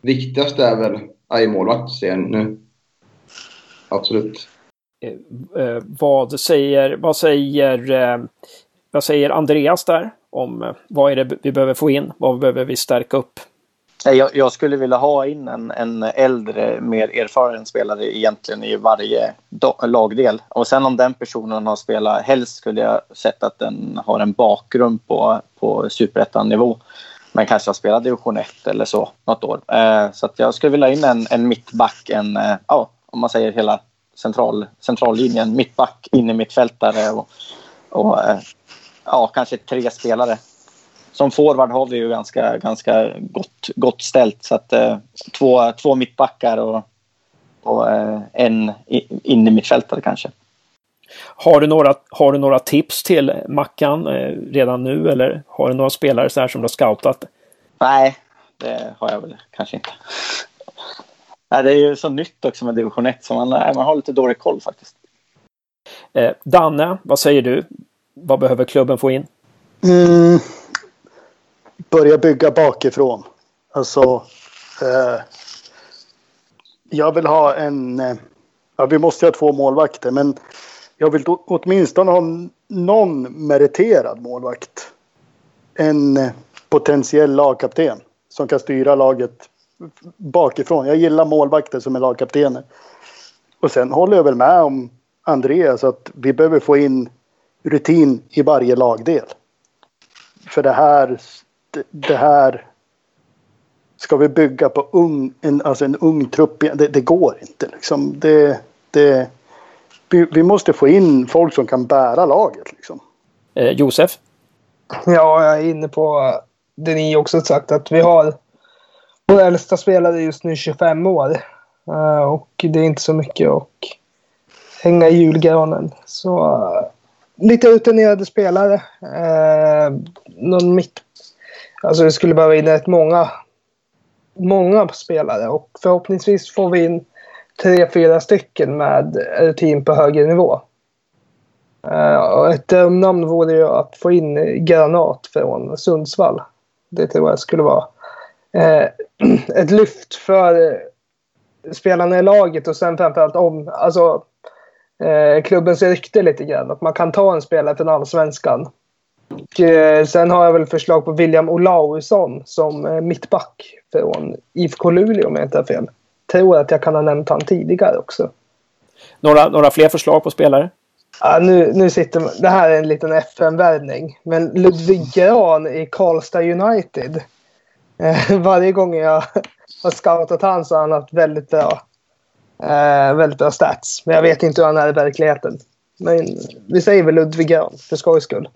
viktigast är väl i målvakt nu. Absolut. Eh, eh, vad säger, vad säger, eh, vad säger Andreas där? Om eh, vad är det vi behöver få in? Vad behöver vi stärka upp? Eh, jag, jag skulle vilja ha in en, en äldre, mer erfaren spelare egentligen i varje do, lagdel. Och sen om den personen har spelat, helst skulle jag sett att den har en bakgrund på, på superettan-nivå. Men kanske har spelat division 1 eller så något år. Eh, så att jag skulle vilja ha in en, en mittback, en, eh, ja, om man säger hela central, centrallinjen, mittback, in i mittfältare och, och eh, ja, kanske tre spelare. Som forward har vi ju ganska, ganska gott, gott ställt. Så att, eh, två, två mittbackar och, och eh, en in i mittfältare kanske. Har du, några, har du några tips till Mackan eh, redan nu eller har du några spelare så här som du har scoutat? Nej, det har jag väl kanske inte. Nej, det är ju så nytt också med division 1 så man, man har lite dålig koll faktiskt. Eh, Danne, vad säger du? Vad behöver klubben få in? Mm, börja bygga bakifrån. Alltså. Eh, jag vill ha en. Eh, ja, vi måste ha två målvakter, men jag vill åtminstone ha någon meriterad målvakt. En eh, potentiell lagkapten som kan styra laget bakifrån. Jag gillar målvakter som är lagkaptener. Och sen håller jag väl med om Andreas att vi behöver få in rutin i varje lagdel. För det här, det här ska vi bygga på ung, en, alltså en ung trupp. Det, det går inte. Liksom. Det, det, vi, vi, måste få in folk som kan bära laget. Liksom. Eh, Josef? Ja, jag är inne på det ni också sagt att vi har vår äldsta spelare just nu 25 år. Uh, och det är inte så mycket att hänga i julgranen. Så uh, lite rutinerade spelare. Eh, någon mitt... Alltså vi skulle behöva in rätt många, många spelare och förhoppningsvis får vi in tre, fyra stycken med rutin på högre nivå. Uh, ett drömnamn vore ju att få in Granat från Sundsvall. Det tror jag skulle vara eh, [clears throat] ett lyft för eh, spelarna i laget och sen framförallt om, alltså eh, klubbens rykte lite grann. Att man kan ta en spelare från allsvenskan. Och, eh, sen har jag väl förslag på William Olausson som eh, mittback från IFK Luleå om jag inte har fel. Tror att jag kan ha nämnt han tidigare också. Några, några fler förslag på spelare? Ja, nu, nu sitter, det här är en liten FN-värvning. Men Ludvig Gran i Karlstad United. Eh, [laughs] varje gång jag har scoutat han så har han haft väldigt bra Eh, väldigt bra stats. Men jag vet inte hur han är i verkligheten. Men vi säger väl Ludvig Grahn för skojs skull.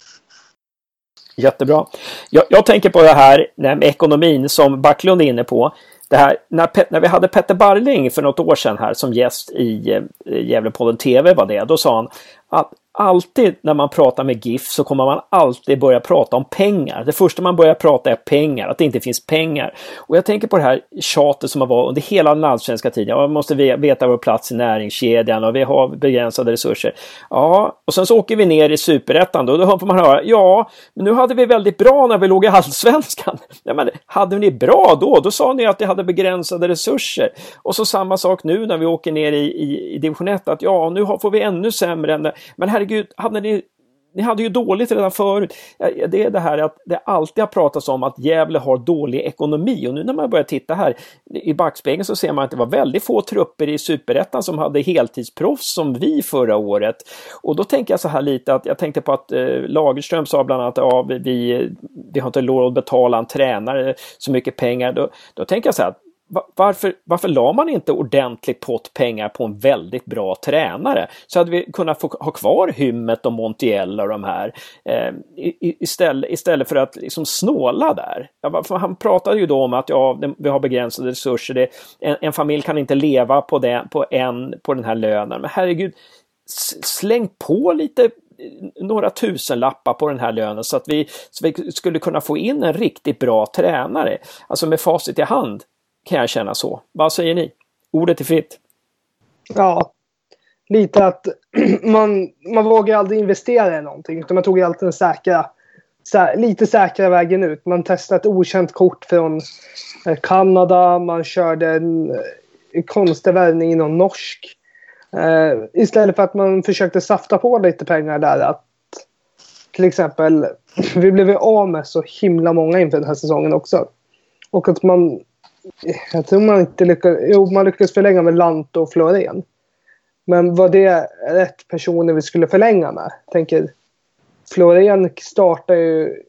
Jättebra. Jag, jag tänker på det här med ekonomin som Backlund är inne på. Det här, när, när vi hade Petter Barling för något år sedan här som gäst i eh, Gävlepodden TV var det, då sa han att alltid när man pratar med GIF så kommer man alltid börja prata om pengar. Det första man börjar prata är pengar, att det inte finns pengar. Och jag tänker på det här tjatet som har varit under hela den allsvenska tiden. Ja, vi måste veta vår plats i näringskedjan och vi har begränsade resurser. Ja, och sen så åker vi ner i superettan då, då får man höra ja, men nu hade vi väldigt bra när vi låg i allsvenskan. [laughs] Ja, men hade ni bra då? Då sa ni att ni hade begränsade resurser. Och så samma sak nu när vi åker ner i, i, i division 1, att ja, nu får vi ännu sämre än det. Men herregud, herregud, hade ni ni hade ju dåligt redan förut. Det är det här att det alltid har pratats om att Gävle har dålig ekonomi och nu när man börjar titta här i backspegeln så ser man att det var väldigt få trupper i superettan som hade heltidsproffs som vi förra året. Och då tänker jag så här lite att jag tänkte på att eh, Lagerström sa bland annat att ja, vi, vi har inte råd att betala en tränare så mycket pengar. Då, då tänker jag så här varför, varför la man inte ordentligt pott pengar på en väldigt bra tränare? Så hade vi kunnat få ha kvar Hymmet och Montiel och de här eh, istället, istället för att liksom snåla där. Ja, han pratade ju då om att ja, vi har begränsade resurser. Det, en, en, familj kan inte leva på, den, på, en, på den här lönen. Men herregud, släng på lite eh, några tusenlappar på den här lönen så att vi, så vi skulle kunna få in en riktigt bra tränare. Alltså med facit i hand kan jag känna så. Vad säger ni? Ordet är fritt. Ja, lite att [clears throat] man, man vågar aldrig investera i någonting utan man tog alltid den säkra, sä, lite säkra vägen ut. Man testade ett okänt kort från eh, Kanada, man körde en, en konstig värvning inom norsk. Uh, istället för att man försökte safta på lite pengar där. Att till exempel, [clears throat] vi blev av med så himla många inför den här säsongen också. Och att man jag tror man inte lyckades... Jo, man lyckades förlänga med Lant och Florén. Men var det rätt personer vi skulle förlänga med? Jag tänker, Florén startade ju...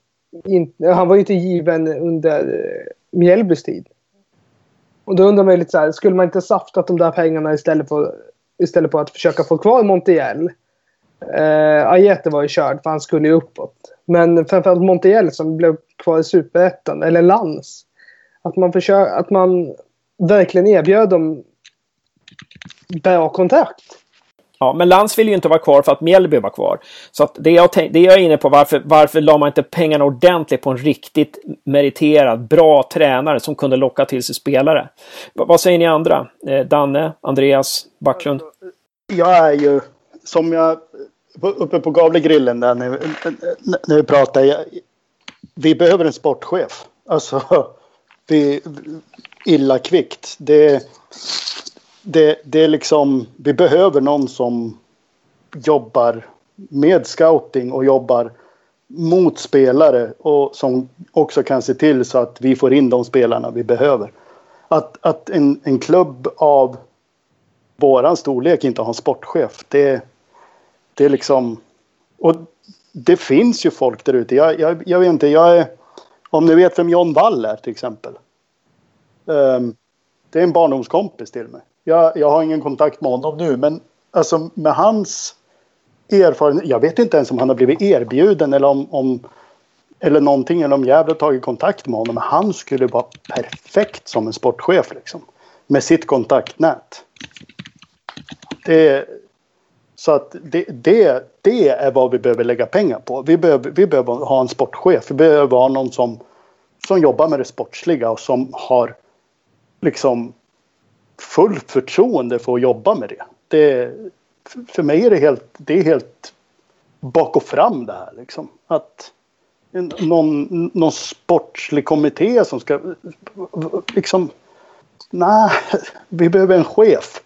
In, han var ju inte given under Mjällbys tid. Och då undrar man ju lite så här, skulle man inte saftat de där pengarna istället för, istället för att försöka få kvar Montiel? Eh, Ajete var ju körd för han skulle ju uppåt. Men framförallt Montiel som blev kvar i Superettan, eller Lans. Att man, försöker, att man verkligen erbjöd dem bra kontrakt. Ja, men Lans vill ju inte vara kvar för att Mjällby var kvar. Så att det, jag det jag är inne på, varför, varför la man inte pengarna ordentligt på en riktigt meriterad, bra tränare som kunde locka till sig spelare? V vad säger ni andra? Eh, Danne, Andreas, Backlund? Jag är ju, som jag, uppe på Gavlegrillen där när, när vi pratar, vi behöver en sportchef. Alltså, vi, illa kvickt. Det, det, det är liksom, vi behöver någon som jobbar med scouting och jobbar mot spelare och som också kan se till så att vi får in de spelarna vi behöver. Att, att en, en klubb av våran storlek inte har en sportchef, det, det är liksom... Och det finns ju folk där ute. Jag, jag, jag vet inte, jag är om ni vet vem John Wall är till exempel. Um, det är en barndomskompis till mig. Jag, jag har ingen kontakt med honom nu men alltså med hans erfarenhet. Jag vet inte ens om han har blivit erbjuden eller om, om eller någonting eller om Gävle tagit kontakt med honom. Men han skulle vara perfekt som en sportchef liksom. Med sitt kontaktnät. Det, så att det, det, det är vad vi behöver lägga pengar på. Vi behöver, vi behöver ha en sportchef. Vi behöver ha någon som, som jobbar med det sportsliga och som har liksom fullt förtroende för att jobba med det. det för mig är det helt, det är helt bak och fram det här liksom. Att någon, någon sportslig kommitté som ska liksom Nej, vi behöver en chef.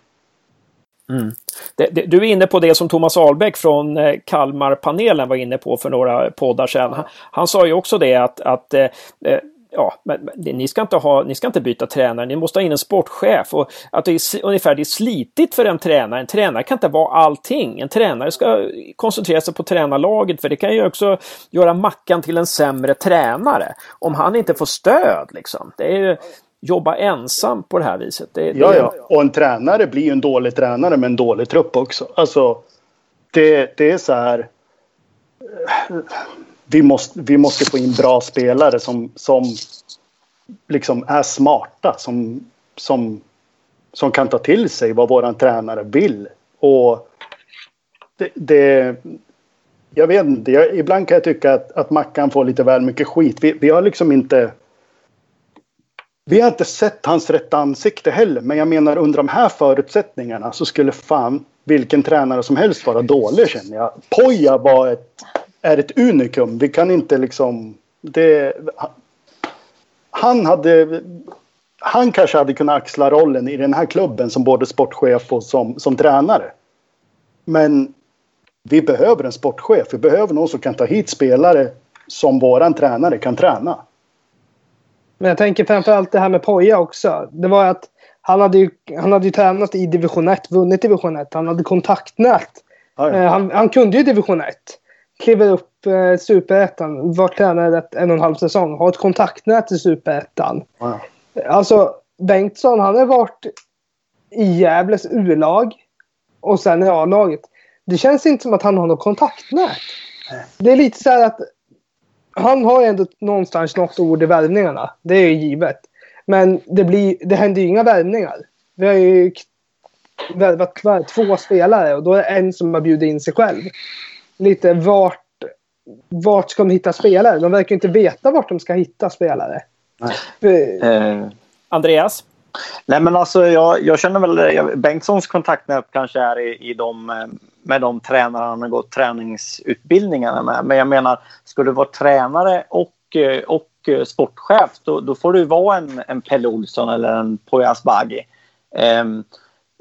Mm. Det, det, du är inne på det som Thomas Ahlbäck från eh, Kalmarpanelen var inne på för några poddar sedan. Han, han sa ju också det att, att eh, eh ja, men, ni, ska inte ha, ni ska inte byta tränare, ni måste ha in en sportchef. Och att det är ungefär det är slitigt för en tränare. En tränare kan inte vara allting. En tränare ska koncentrera sig på tränarlaget för det kan ju också göra Mackan till en sämre tränare. Om han inte får stöd liksom. Det är, jobba ensam på det här viset. Det, ja, det... ja, och en tränare blir ju en dålig tränare med en dålig trupp också. Alltså, det, det är så här. vi måste, vi måste få in bra spelare som, som liksom är smarta. Som, som, som kan ta till sig vad våran tränare vill. Och det, det jag vet inte, jag, ibland kan jag tycka att, att Mackan får lite väl mycket skit. Vi, vi har liksom inte... Vi har inte sett hans rätta ansikte heller. Men jag menar under de här förutsättningarna så skulle fan vilken tränare som helst vara dålig känner jag. Poja var ett, är ett unikum. Vi kan inte liksom... Det, han hade... Han kanske hade kunnat axla rollen i den här klubben som både sportchef och som, som tränare. Men vi behöver en sportchef. Vi behöver någon som kan ta hit spelare som våran tränare kan träna. Men jag tänker framförallt det här med Poja också. Det var att han hade ju, han hade ju tränat i division 1, vunnit division 1. Han hade kontaktnät. Ja, ja. Eh, han, han, kunde ju division 1. Kliver upp eh, superettan, var tränare ett, en och en halv säsong. Har ett kontaktnät i superettan. Ja, alltså Bengtsson, han har varit i Gävles U-lag och sen i A-laget. Det känns inte som att han har något kontaktnät. Det är lite så här att han har ändå någonstans något ord i värvningarna. Det är ju givet. Men det, blir, det händer ju inga värvningar. Vi har ju värvat två spelare och då är det en som har bjudit in sig själv. Lite vart, vart ska de hitta spelare? De verkar inte veta vart de ska hitta spelare. Eh, Andreas? Nej men alltså jag, jag känner väl Bengtssons kontaktnät kanske är i, i de eh, med de tränare han har gått träningsutbildningarna med. Men jag menar, ska du vara tränare och, eh, och eh, sportchef då, då får du vara en, en Pelle Olsson eller en Poyas Bagi. Um, ehm,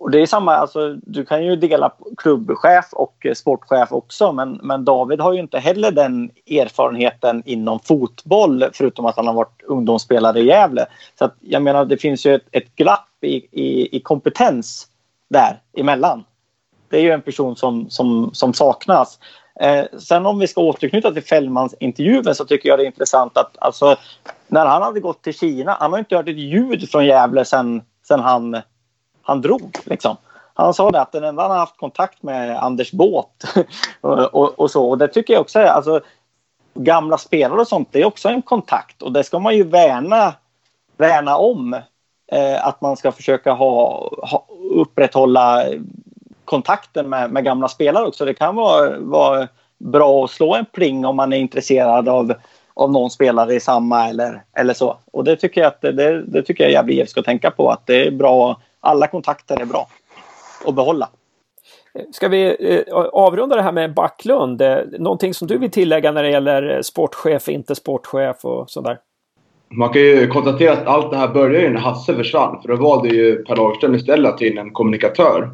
och det är samma, alltså, du kan ju dela klubbchef och eh, sportchef också men, men David har ju inte heller den erfarenheten inom fotboll förutom att han har varit ungdomsspelare i Gävle. Så att, jag menar det finns ju ett, ett glapp i, i, i kompetens där emellan. Det är ju en person som, som, som saknas. Eh, sen om vi ska återknyta till Fällmans intervjun så tycker jag det är intressant att alltså, när han hade gått till Kina, han har inte hört ett ljud från Gävle sen, sen han, han drog. Liksom. Han sa det att den enda han har haft kontakt med Anders Båt [laughs] och, och, och, så. Och det tycker jag också är, alltså, gamla spelare och sånt, det är också en kontakt och det ska man ju värna, värna om. Eh, att man ska försöka ha, ha upprätthålla kontakten med, med gamla spelare också. Det kan vara, vara bra att slå en pling om man är intresserad av, av någon spelare i samma eller, eller så. Och det tycker jag att det, det tycker jag Gävle ska tänka på att det är bra. Alla kontakter är bra att behålla. Ska vi eh, avrunda det här med Backlund? Eh, någonting som du vill tillägga när det gäller sportchef, inte sportchef och sådär? Man kan ju konstatera att allt det här började när Hasse försvann. För då valde ju Per Lagerström istället att ta in en kommunikatör.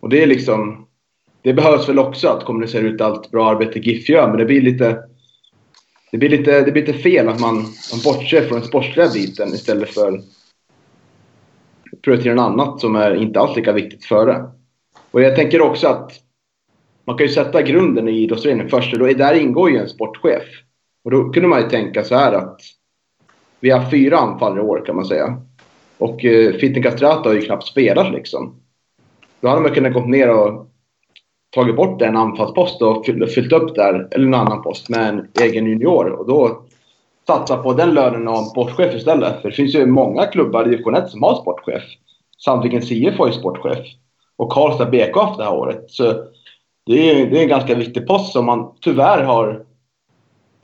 Och det är liksom... Det behövs väl också att kommunicera ut allt bra arbete GIF gör, men det blir lite... Det blir lite, det blir lite fel att man, man bortser från den sportsliga biten istället för prioritera något annat som är inte alls lika viktigt före. Och jag tänker också att man kan ju sätta grunden i idrottsföreningen först och då, där ingår ju en sportchef. Och då kunde man ju tänka så här att vi har fyra anfallare i år kan man säga. Och eh, Fitten Castrata har ju knappt spelat liksom. Då hade man kunnat gå ner och tagit bort en anfallspost och fyllt upp där, eller en annan post, med en egen junior. Och då satsa på den lönen och en sportchef istället. För det finns ju många klubbar i division 1 som har sportchef. Sandvikens CF har ju sportchef. Och Karlstad BK har haft det här året. Så det är, det är en ganska viktig post som man tyvärr har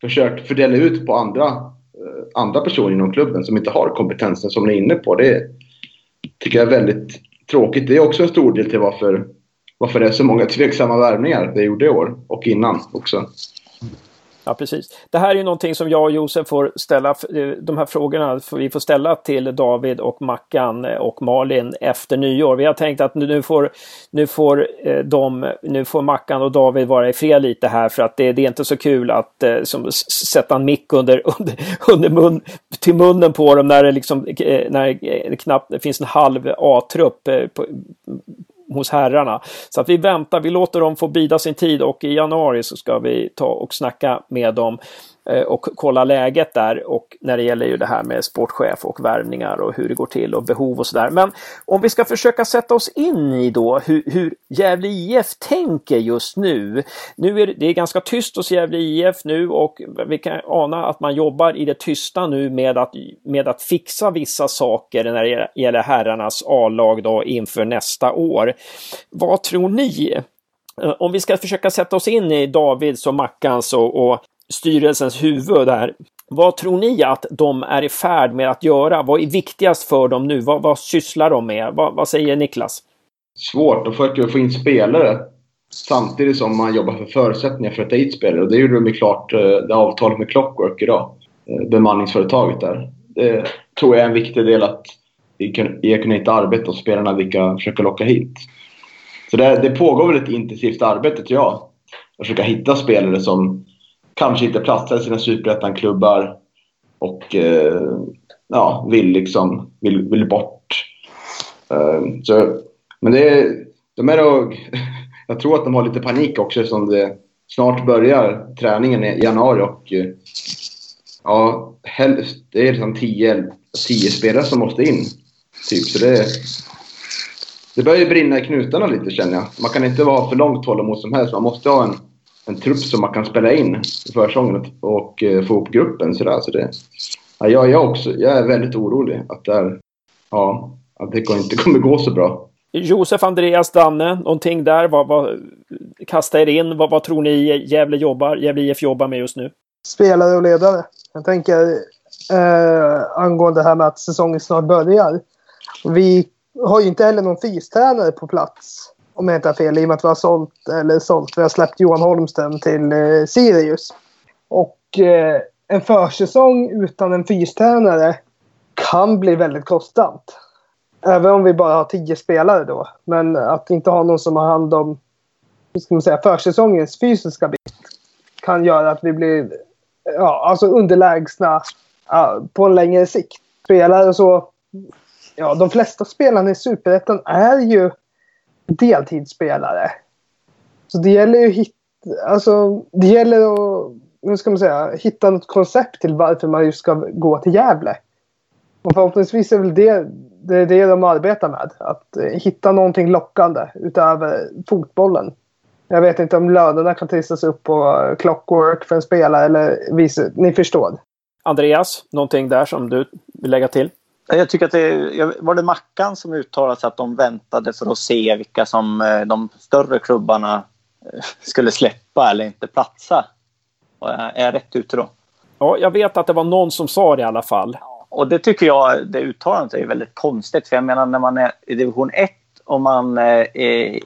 försökt fördela ut på andra, eh, andra personer inom klubben som inte har kompetensen som ni är inne på. Det tycker jag är väldigt tråkigt. Det är också en stor del till varför, varför det är så många tveksamma värvningar det gjorde i år och innan också. Ja, precis. Det här är ju någonting som jag och Josef får ställa, eh, de här frågorna får vi får ställa till David och Mackan eh, och Malin efter nyår. Vi har tänkt att nu får, nu får, eh, de, nu får Mackan och David vara i fred lite här för att det, det är inte så kul att som, sätta en mick under, [laughs] under, under mun, till munnen på dem när det liksom när det knappt det finns en halv A-trupp hos herrarna. Så att vi väntar, vi låter dem få bida sin tid och i januari så ska vi ta och snacka med dem. Eh, och kolla läget där och när det gäller ju det här med sportchef och värvningar och hur det går till och behov och sådär. Men om vi ska försöka sätta oss in i då hur, hur Gävle IF tänker just nu. Nu är det, det är ganska tyst hos Gävle IF nu och vi kan ana att man jobbar i det tysta nu med att, med att fixa vissa saker när det gäller herrarnas A-lag då inför nästa år. Vad tror ni? Eh, om vi ska försöka sätta oss in i Davids och Mackans och, och styrelsens huvud här. Vad tror ni att de är i färd med att göra? Vad är viktigast för dem nu? Vad, vad sysslar de med? Vad, vad säger Niklas? Svårt att försöka få in spelare samtidigt som man jobbar för förutsättningar för att ta hit spelare. Och det gjorde de ju klart eh, det avtalet med Clockwork idag. Eh, bemanningsföretaget där. Det tror jag är en viktig del att kunna hitta arbete och spelarna vilka försöker försöka locka hit. Så det, det pågår väl ett intensivt arbete tror jag. Att försöka hitta spelare som kanske inte platsar i sina superettan-klubbar och eh, ja, vill liksom vill, vill bort. Uh, så, men det, de är nog... [laughs] Jag tror att de har lite panik också eftersom det snart börjar träningen i januari och eh, ja, helst, det är liksom tio, tio spelare som måste in. Typ, så det, det börjar ju brinna i knutarna lite känner jag. Man kan inte vara för långt tålamod som helst. Man måste ha en, en trupp som man kan spela in i försäsongen och, och uh, få upp gruppen. Sådär. Så det, ja, jag, jag, också, jag är väldigt orolig att det, är, ja, att det inte [laughs] kommer gå så bra. Josef, Andreas, Danne, någonting där? Vad, vad, kasta er in. Vad, vad tror ni Gävle jobbar, Gävle IF jobbar med just nu? Spelare och ledare. Jag tänker eh, angående det här med att säsongen snart börjar. Vi har ju inte heller någon fystränare på plats. Om jag inte har fel. I och med att vi har sålt, eller sålt, vi har släppt Johan Holmström till eh, Sirius. Och eh, en försäsong utan en fystränare kan bli väldigt kostsamt. Även om vi bara har tio spelare då. Men att inte ha någon som har hand om hur ska man säga, försäsongens fysiska bit kan göra att vi blir ja, alltså underlägsna ja, på en längre sikt. Spelare och så ja, de flesta spelarna i Superettan är ju deltidsspelare. Så det gäller ju hitta, alltså, det gäller att hur ska man säga, hitta något koncept till varför man just ska gå till Gävle. Och förhoppningsvis är väl det det, är det de arbetar med. Att eh, hitta någonting lockande utöver fotbollen. Jag vet inte om lönerna kan trissas upp på clockwork för en spelare eller vice. Ni förstår. Andreas, någonting där som du vill lägga till? Jag tycker att det var det Mackan som uttalade sig att de väntade för att se vilka som eh, de större klubbarna eh, [laughs] skulle släppa eller inte platsa. Är jag rätt ute då? Ja, jag vet att det var någon som sa det i alla fall. Och det tycker jag, det uttalandet är väldigt konstigt. För jag menar när man är i division 1 och man eh,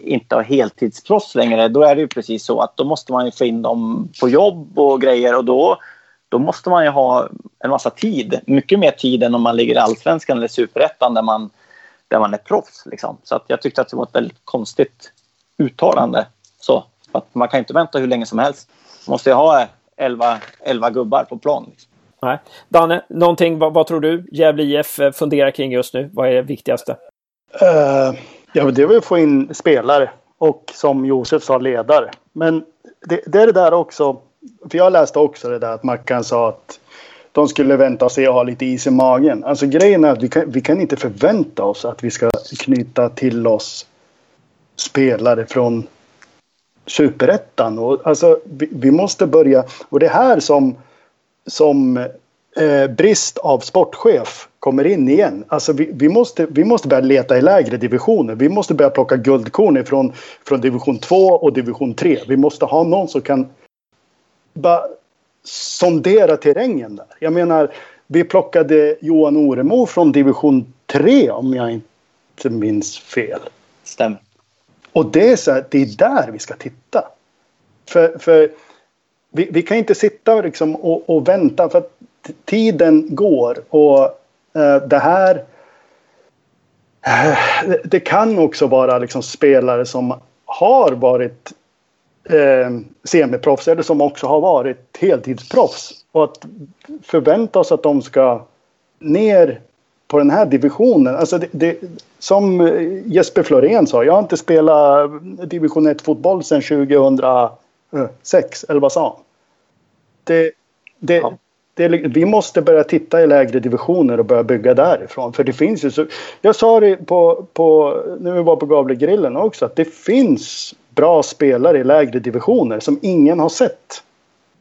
inte har heltidsproffs längre, då är det ju precis så att då måste man ju få in dem på jobb och grejer och då då måste man ju ha en massa tid. Mycket mer tid än om man ligger i allsvenskan eller superettan där man, där man är proffs. Liksom. Så att jag tyckte att det var ett väldigt konstigt uttalande. Så, att man kan inte vänta hur länge som helst. Man måste ju ha 11, 11 gubbar på plan. Liksom. Nej. Danne, någonting, vad, vad, tror du Gävle IF eh, funderar kring just nu? Vad är det viktigaste? Uh, ja, det är väl att få in spelare och som Josef sa ledare. Men det, det är det där också för jag läste också det där att Mackan sa att de skulle vänta och se och ha lite is i magen. Alltså grejen är att vi kan, vi kan inte förvänta oss att vi ska knyta till oss spelare från superettan. Och, alltså, vi, vi, måste börja, och det är här som, som eh, brist av sportchef kommer in igen. Alltså vi, vi, måste, vi måste börja leta i lägre divisioner. Vi måste börja plocka guldkorn ifrån, från division 2 och division 3. Vi måste ha någon som kan bara sondera terrängen där. Jag menar, vi plockade Johan Oremo från division 3 om jag inte minns fel. Stämmer. Och det är, så här, det är där vi ska titta. För, för vi, vi kan inte sitta liksom och, och vänta för att tiden går och uh, det här uh, det kan också vara liksom spelare som har varit eh, semiproffs eller som också har varit heltidsproffs. Och att förvänta oss att de ska ner på den här divisionen. Alltså det, det, som Jesper Florén sa, jag har inte spelat division 1 fotboll sedan 2006. Eller vad sa han? Det, Det, Ja. det, vi måste börja titta i lägre divisioner och börja bygga därifrån. För det finns ju så... Jag sa det på, på, när vi var på Gavlegrillen också att det finns bra spelare i lägre divisioner som ingen har sett.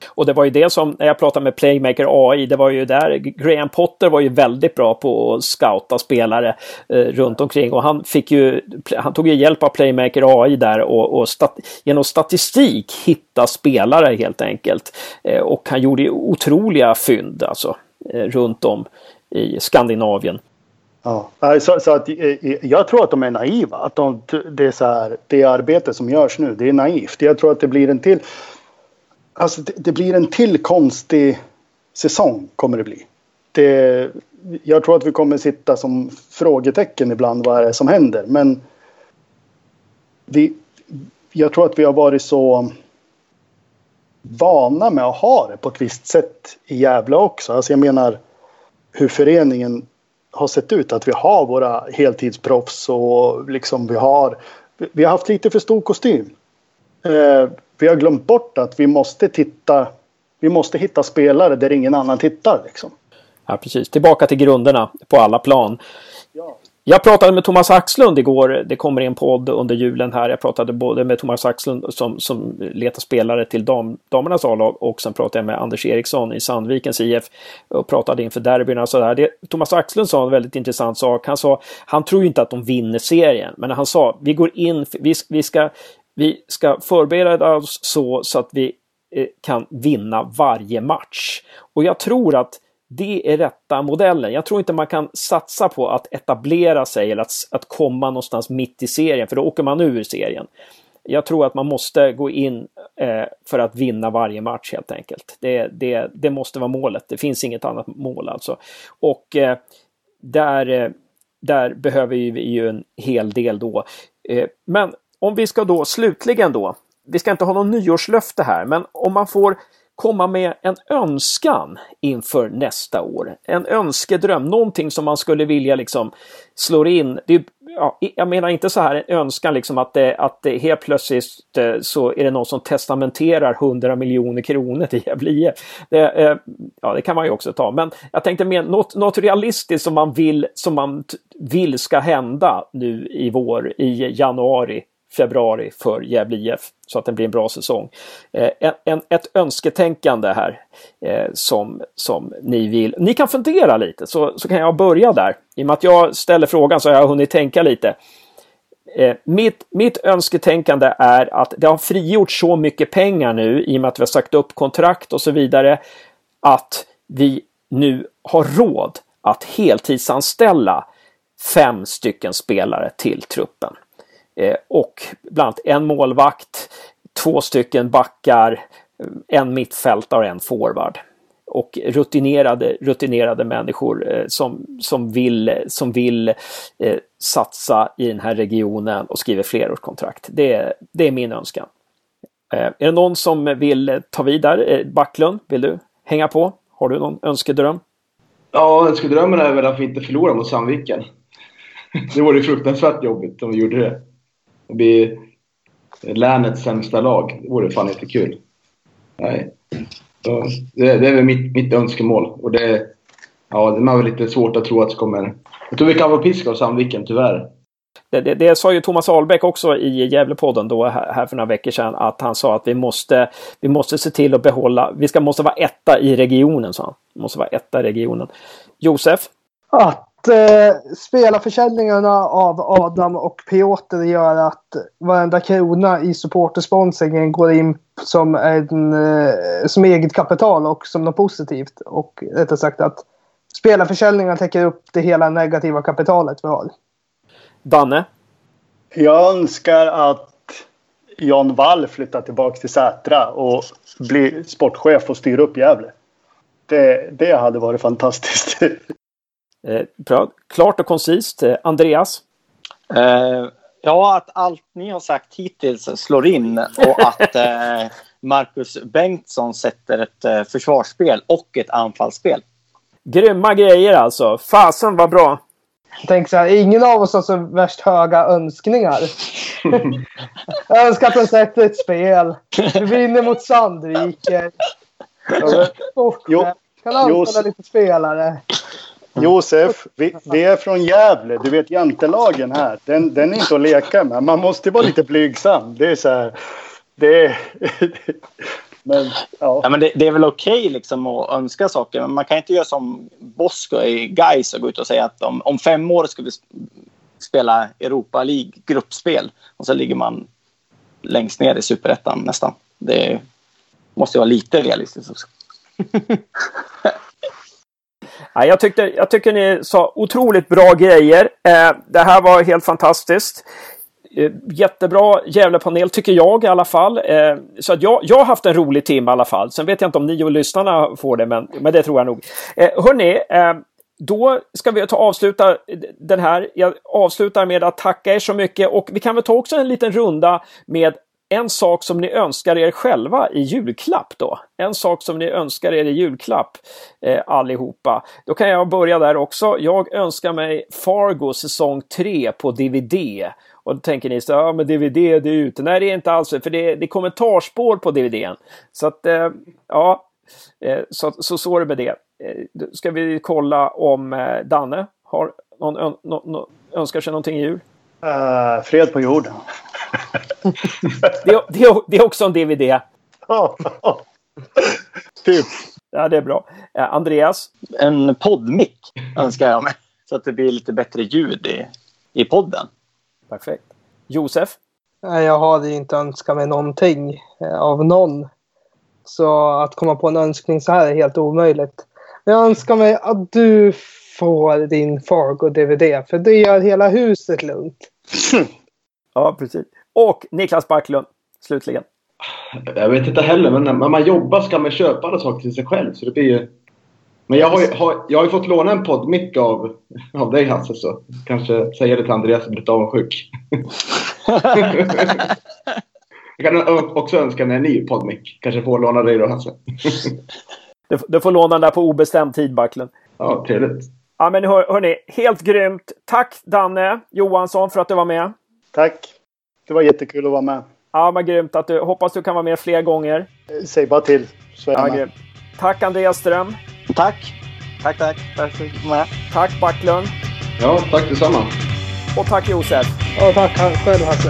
Och det var ju det som, när jag pratade med Playmaker AI, det var ju där Graham Potter var ju väldigt bra på att scouta spelare eh, runt omkring och han fick ju, han tog ju hjälp av Playmaker AI där och, och stat, genom statistik hitta spelare helt enkelt. Eh, och han gjorde ju otroliga fynd alltså eh, runt om i Skandinavien. Ja. Så, så att, eh, eh, jag tror att de är naiva. Att de, det, är så här, det arbete som görs nu, det är naivt. Jag tror att det blir en till... Alltså det, det blir en till konstig säsong kommer det bli. Det, jag tror att vi kommer sitta som frågetecken ibland vad är det som händer. Men vi, jag tror att vi har varit så vana med att ha det på ett visst sätt i Gävle också. Alltså jag menar hur föreningen har sett ut. Att vi har våra heltidsproffs och liksom vi har, vi har haft lite för stor kostym. Eh, vi har glömt bort att vi måste titta, vi måste hitta spelare där ingen annan tittar liksom. Ja, precis. Tillbaka till grunderna på alla plan. Jag pratade med Thomas Axlund igår. Det kommer en podd under julen här. Jag pratade både med Thomas Axlund som, som letar spelare till dam, damernas A-lag och sen pratade jag med Anders Eriksson i Sandvikens IF och pratade inför derbyna och sådär. Det, Thomas Axlund sa en väldigt intressant sak. Han sa, han tror ju inte att de vinner serien, men han sa, vi går in, vi, vi ska vi ska förbereda oss så, så att vi eh, kan vinna varje match. Och jag tror att det är rätta modellen. Jag tror inte man kan satsa på att etablera sig eller att, att komma någonstans mitt i serien, för då åker man ur serien. Jag tror att man måste gå in eh, för att vinna varje match helt enkelt. Det, det, det måste vara målet. Det finns inget annat mål alltså. Och eh, där, eh, där behöver vi ju en hel del då. Eh, men om vi ska då slutligen då, vi ska inte ha någon nyårslöfte här, men om man får komma med en önskan inför nästa år. En önskedröm, någonting som man skulle vilja liksom slå in. Det är, ja, jag menar inte så här en önskan liksom att det, att det helt plötsligt eh, så är det någon som testamenterar 100 miljoner kronor till Gävle det, eh, Ja, det kan man ju också ta, men jag tänkte mer något, något realistiskt som man vill som man vill ska hända nu i vår, i januari februari för Gävle IF så att det blir en bra säsong. Eh, en, en, ett önsketänkande här eh, som, som ni vill. Ni kan fundera lite så, så kan jag börja där. I och med att jag ställer frågan så har jag hunnit tänka lite. Eh, mitt, mitt önsketänkande är att det har frigjort så mycket pengar nu i och med att vi har sagt upp kontrakt och så vidare att vi nu har råd att heltidsanställa fem stycken spelare till truppen. Eh, och bland annat en målvakt, två stycken backar, en mittfältare och en forward. Och rutinerade, rutinerade människor eh, som, som vill, som vill eh, satsa i den här regionen och skriver flerårskontrakt. Det, det är min önskan. Eh, är det någon som vill ta vid där? Eh, Backlund, vill du hänga på? Har du någon önskedröm? Ja, önskedrömmen är väl att vi inte förlorar mot Sandviken. [laughs] Det vore fruktansvärt jobbigt om vi gjorde det. Det blir länets sämsta lag. Det vore fan inte kul. Nej. Så det, det är väl mitt, mitt önskemål. Och det, ja, det är väl lite svårt att tro att det kommer... Jag tror vi kan få piska av Sandviken, tyvärr. Det, det, det sa ju Thomas Ahlbäck också i Gävlepodden då här, här för några veckor sedan att han sa att vi måste, vi måste se till att behålla, vi ska måste vara etta i regionen sa han. Vi måste vara etta i regionen. Josef? Att eh, spelarförsäljningarna av Adam och Piotr gör att varenda krona i supportersponsringen går in som, en, eh, som eget kapital och som något positivt. Och rättare sagt att spelarförsäljningarna täcker upp det hela negativa kapitalet vi har. Danne? Jag önskar att Jan Wall flyttar tillbaka till Sätra och blir sportchef och styr upp Gävle. Det, det hade varit fantastiskt. [laughs] Eh, bra. Klart och koncist. Eh, Andreas? Eh, ja, att allt ni har sagt hittills slår in och att eh, Marcus Bengtsson sätter ett eh, försvarsspel och ett anfallsspel. Grymma grejer alltså. Fasen vad bra! Tänk så här, ingen av oss har så värst höga önskningar. [laughs] Jag önskar att de sätter ett spel. Vi vinner mot Sandviken. Jo. kan anställa lite spelare. Josef, vi, vi är från Gävle. Du vet jantelagen här. Den, den är inte att leka med. Man måste vara lite blygsam. Det är så här. Det är... [laughs] Men ja. Ja, men det, det är väl okej liksom att önska saker, men man kan inte göra som Bosko i Gais och gå ut och säga att om, om fem år ska vi sp- spela Europa League gruppspel och så ligger man längst ner i superettan nästan. Det måste ju vara lite realistiskt också. [laughs] Ja, jag, tyckte, jag tycker ni sa otroligt bra grejer. Eh, det här var helt fantastiskt. Eh, jättebra Gävlepanel tycker jag i alla fall. Eh, så att jag, jag har haft en rolig timme i alla fall. Sen vet jag inte om ni och lyssnarna får det, men, men det tror jag nog. Eh, hörni, eh, då ska vi ta avsluta den här. Jag avslutar med att tacka er så mycket och vi kan väl ta också en liten runda med en sak som ni önskar er själva i julklapp då. En sak som ni önskar er i julklapp eh, allihopa. Då kan jag börja där också. Jag önskar mig Fargo säsong 3 på DVD. Och då tänker ni så ja men DVD det är ute. Nej det är inte alls för det är, det är kommentarspår på DVDn. Så att eh, ja, eh, så, så så är det med det. Eh, ska vi kolla om eh, Danne har någon någon, önskar sig någonting i jul. Uh, fred på jorden. [laughs] Det, är- det, det är också en DVD. [laughs] typ. Ja, det är bra. Eh, Andreas? En poddmick önskar jag mig, så att det blir lite bättre ljud i, i podden. Perfekt. Josef? Jag hade ju inte önskat mig någonting eh, av någon. Så att komma på en önskning så här är helt omöjligt. Men jag önskar mig att du får din Fargo-DVD. För det gör hela huset lugnt. [laughs] Ja, precis. Och Niklas Backlund, slutligen. Jag vet inte heller, men när man jobbar ska man köpa alla saker till sig själv. Så det blir ju... Men jag har ju, har, jag har ju fått låna en poddmick av, av dig Hasse, så kanske säga det till Andreas som blir lite avundsjuk. [laughs] jag kan också önska mig en ny poddmick. Kanske får låna dig då Hasse. Du, du får låna den där på obestämd tid, Backlund. Ja, trevligt. Ja, men hör, hörni, helt grymt. Tack Danne Johansson för att du var med. Tack. Det var jättekul att vara med. Ja, men grymt att du, hoppas du kan vara med fler gånger. Säg bara till så är jag Ja, med. grymt. Tack Andreas Ström. Tack! Tack, tack. Tack för att du med. Tack Backlund. Ja, tack detsamma. Och tack Josef. Och tack själv Hasse.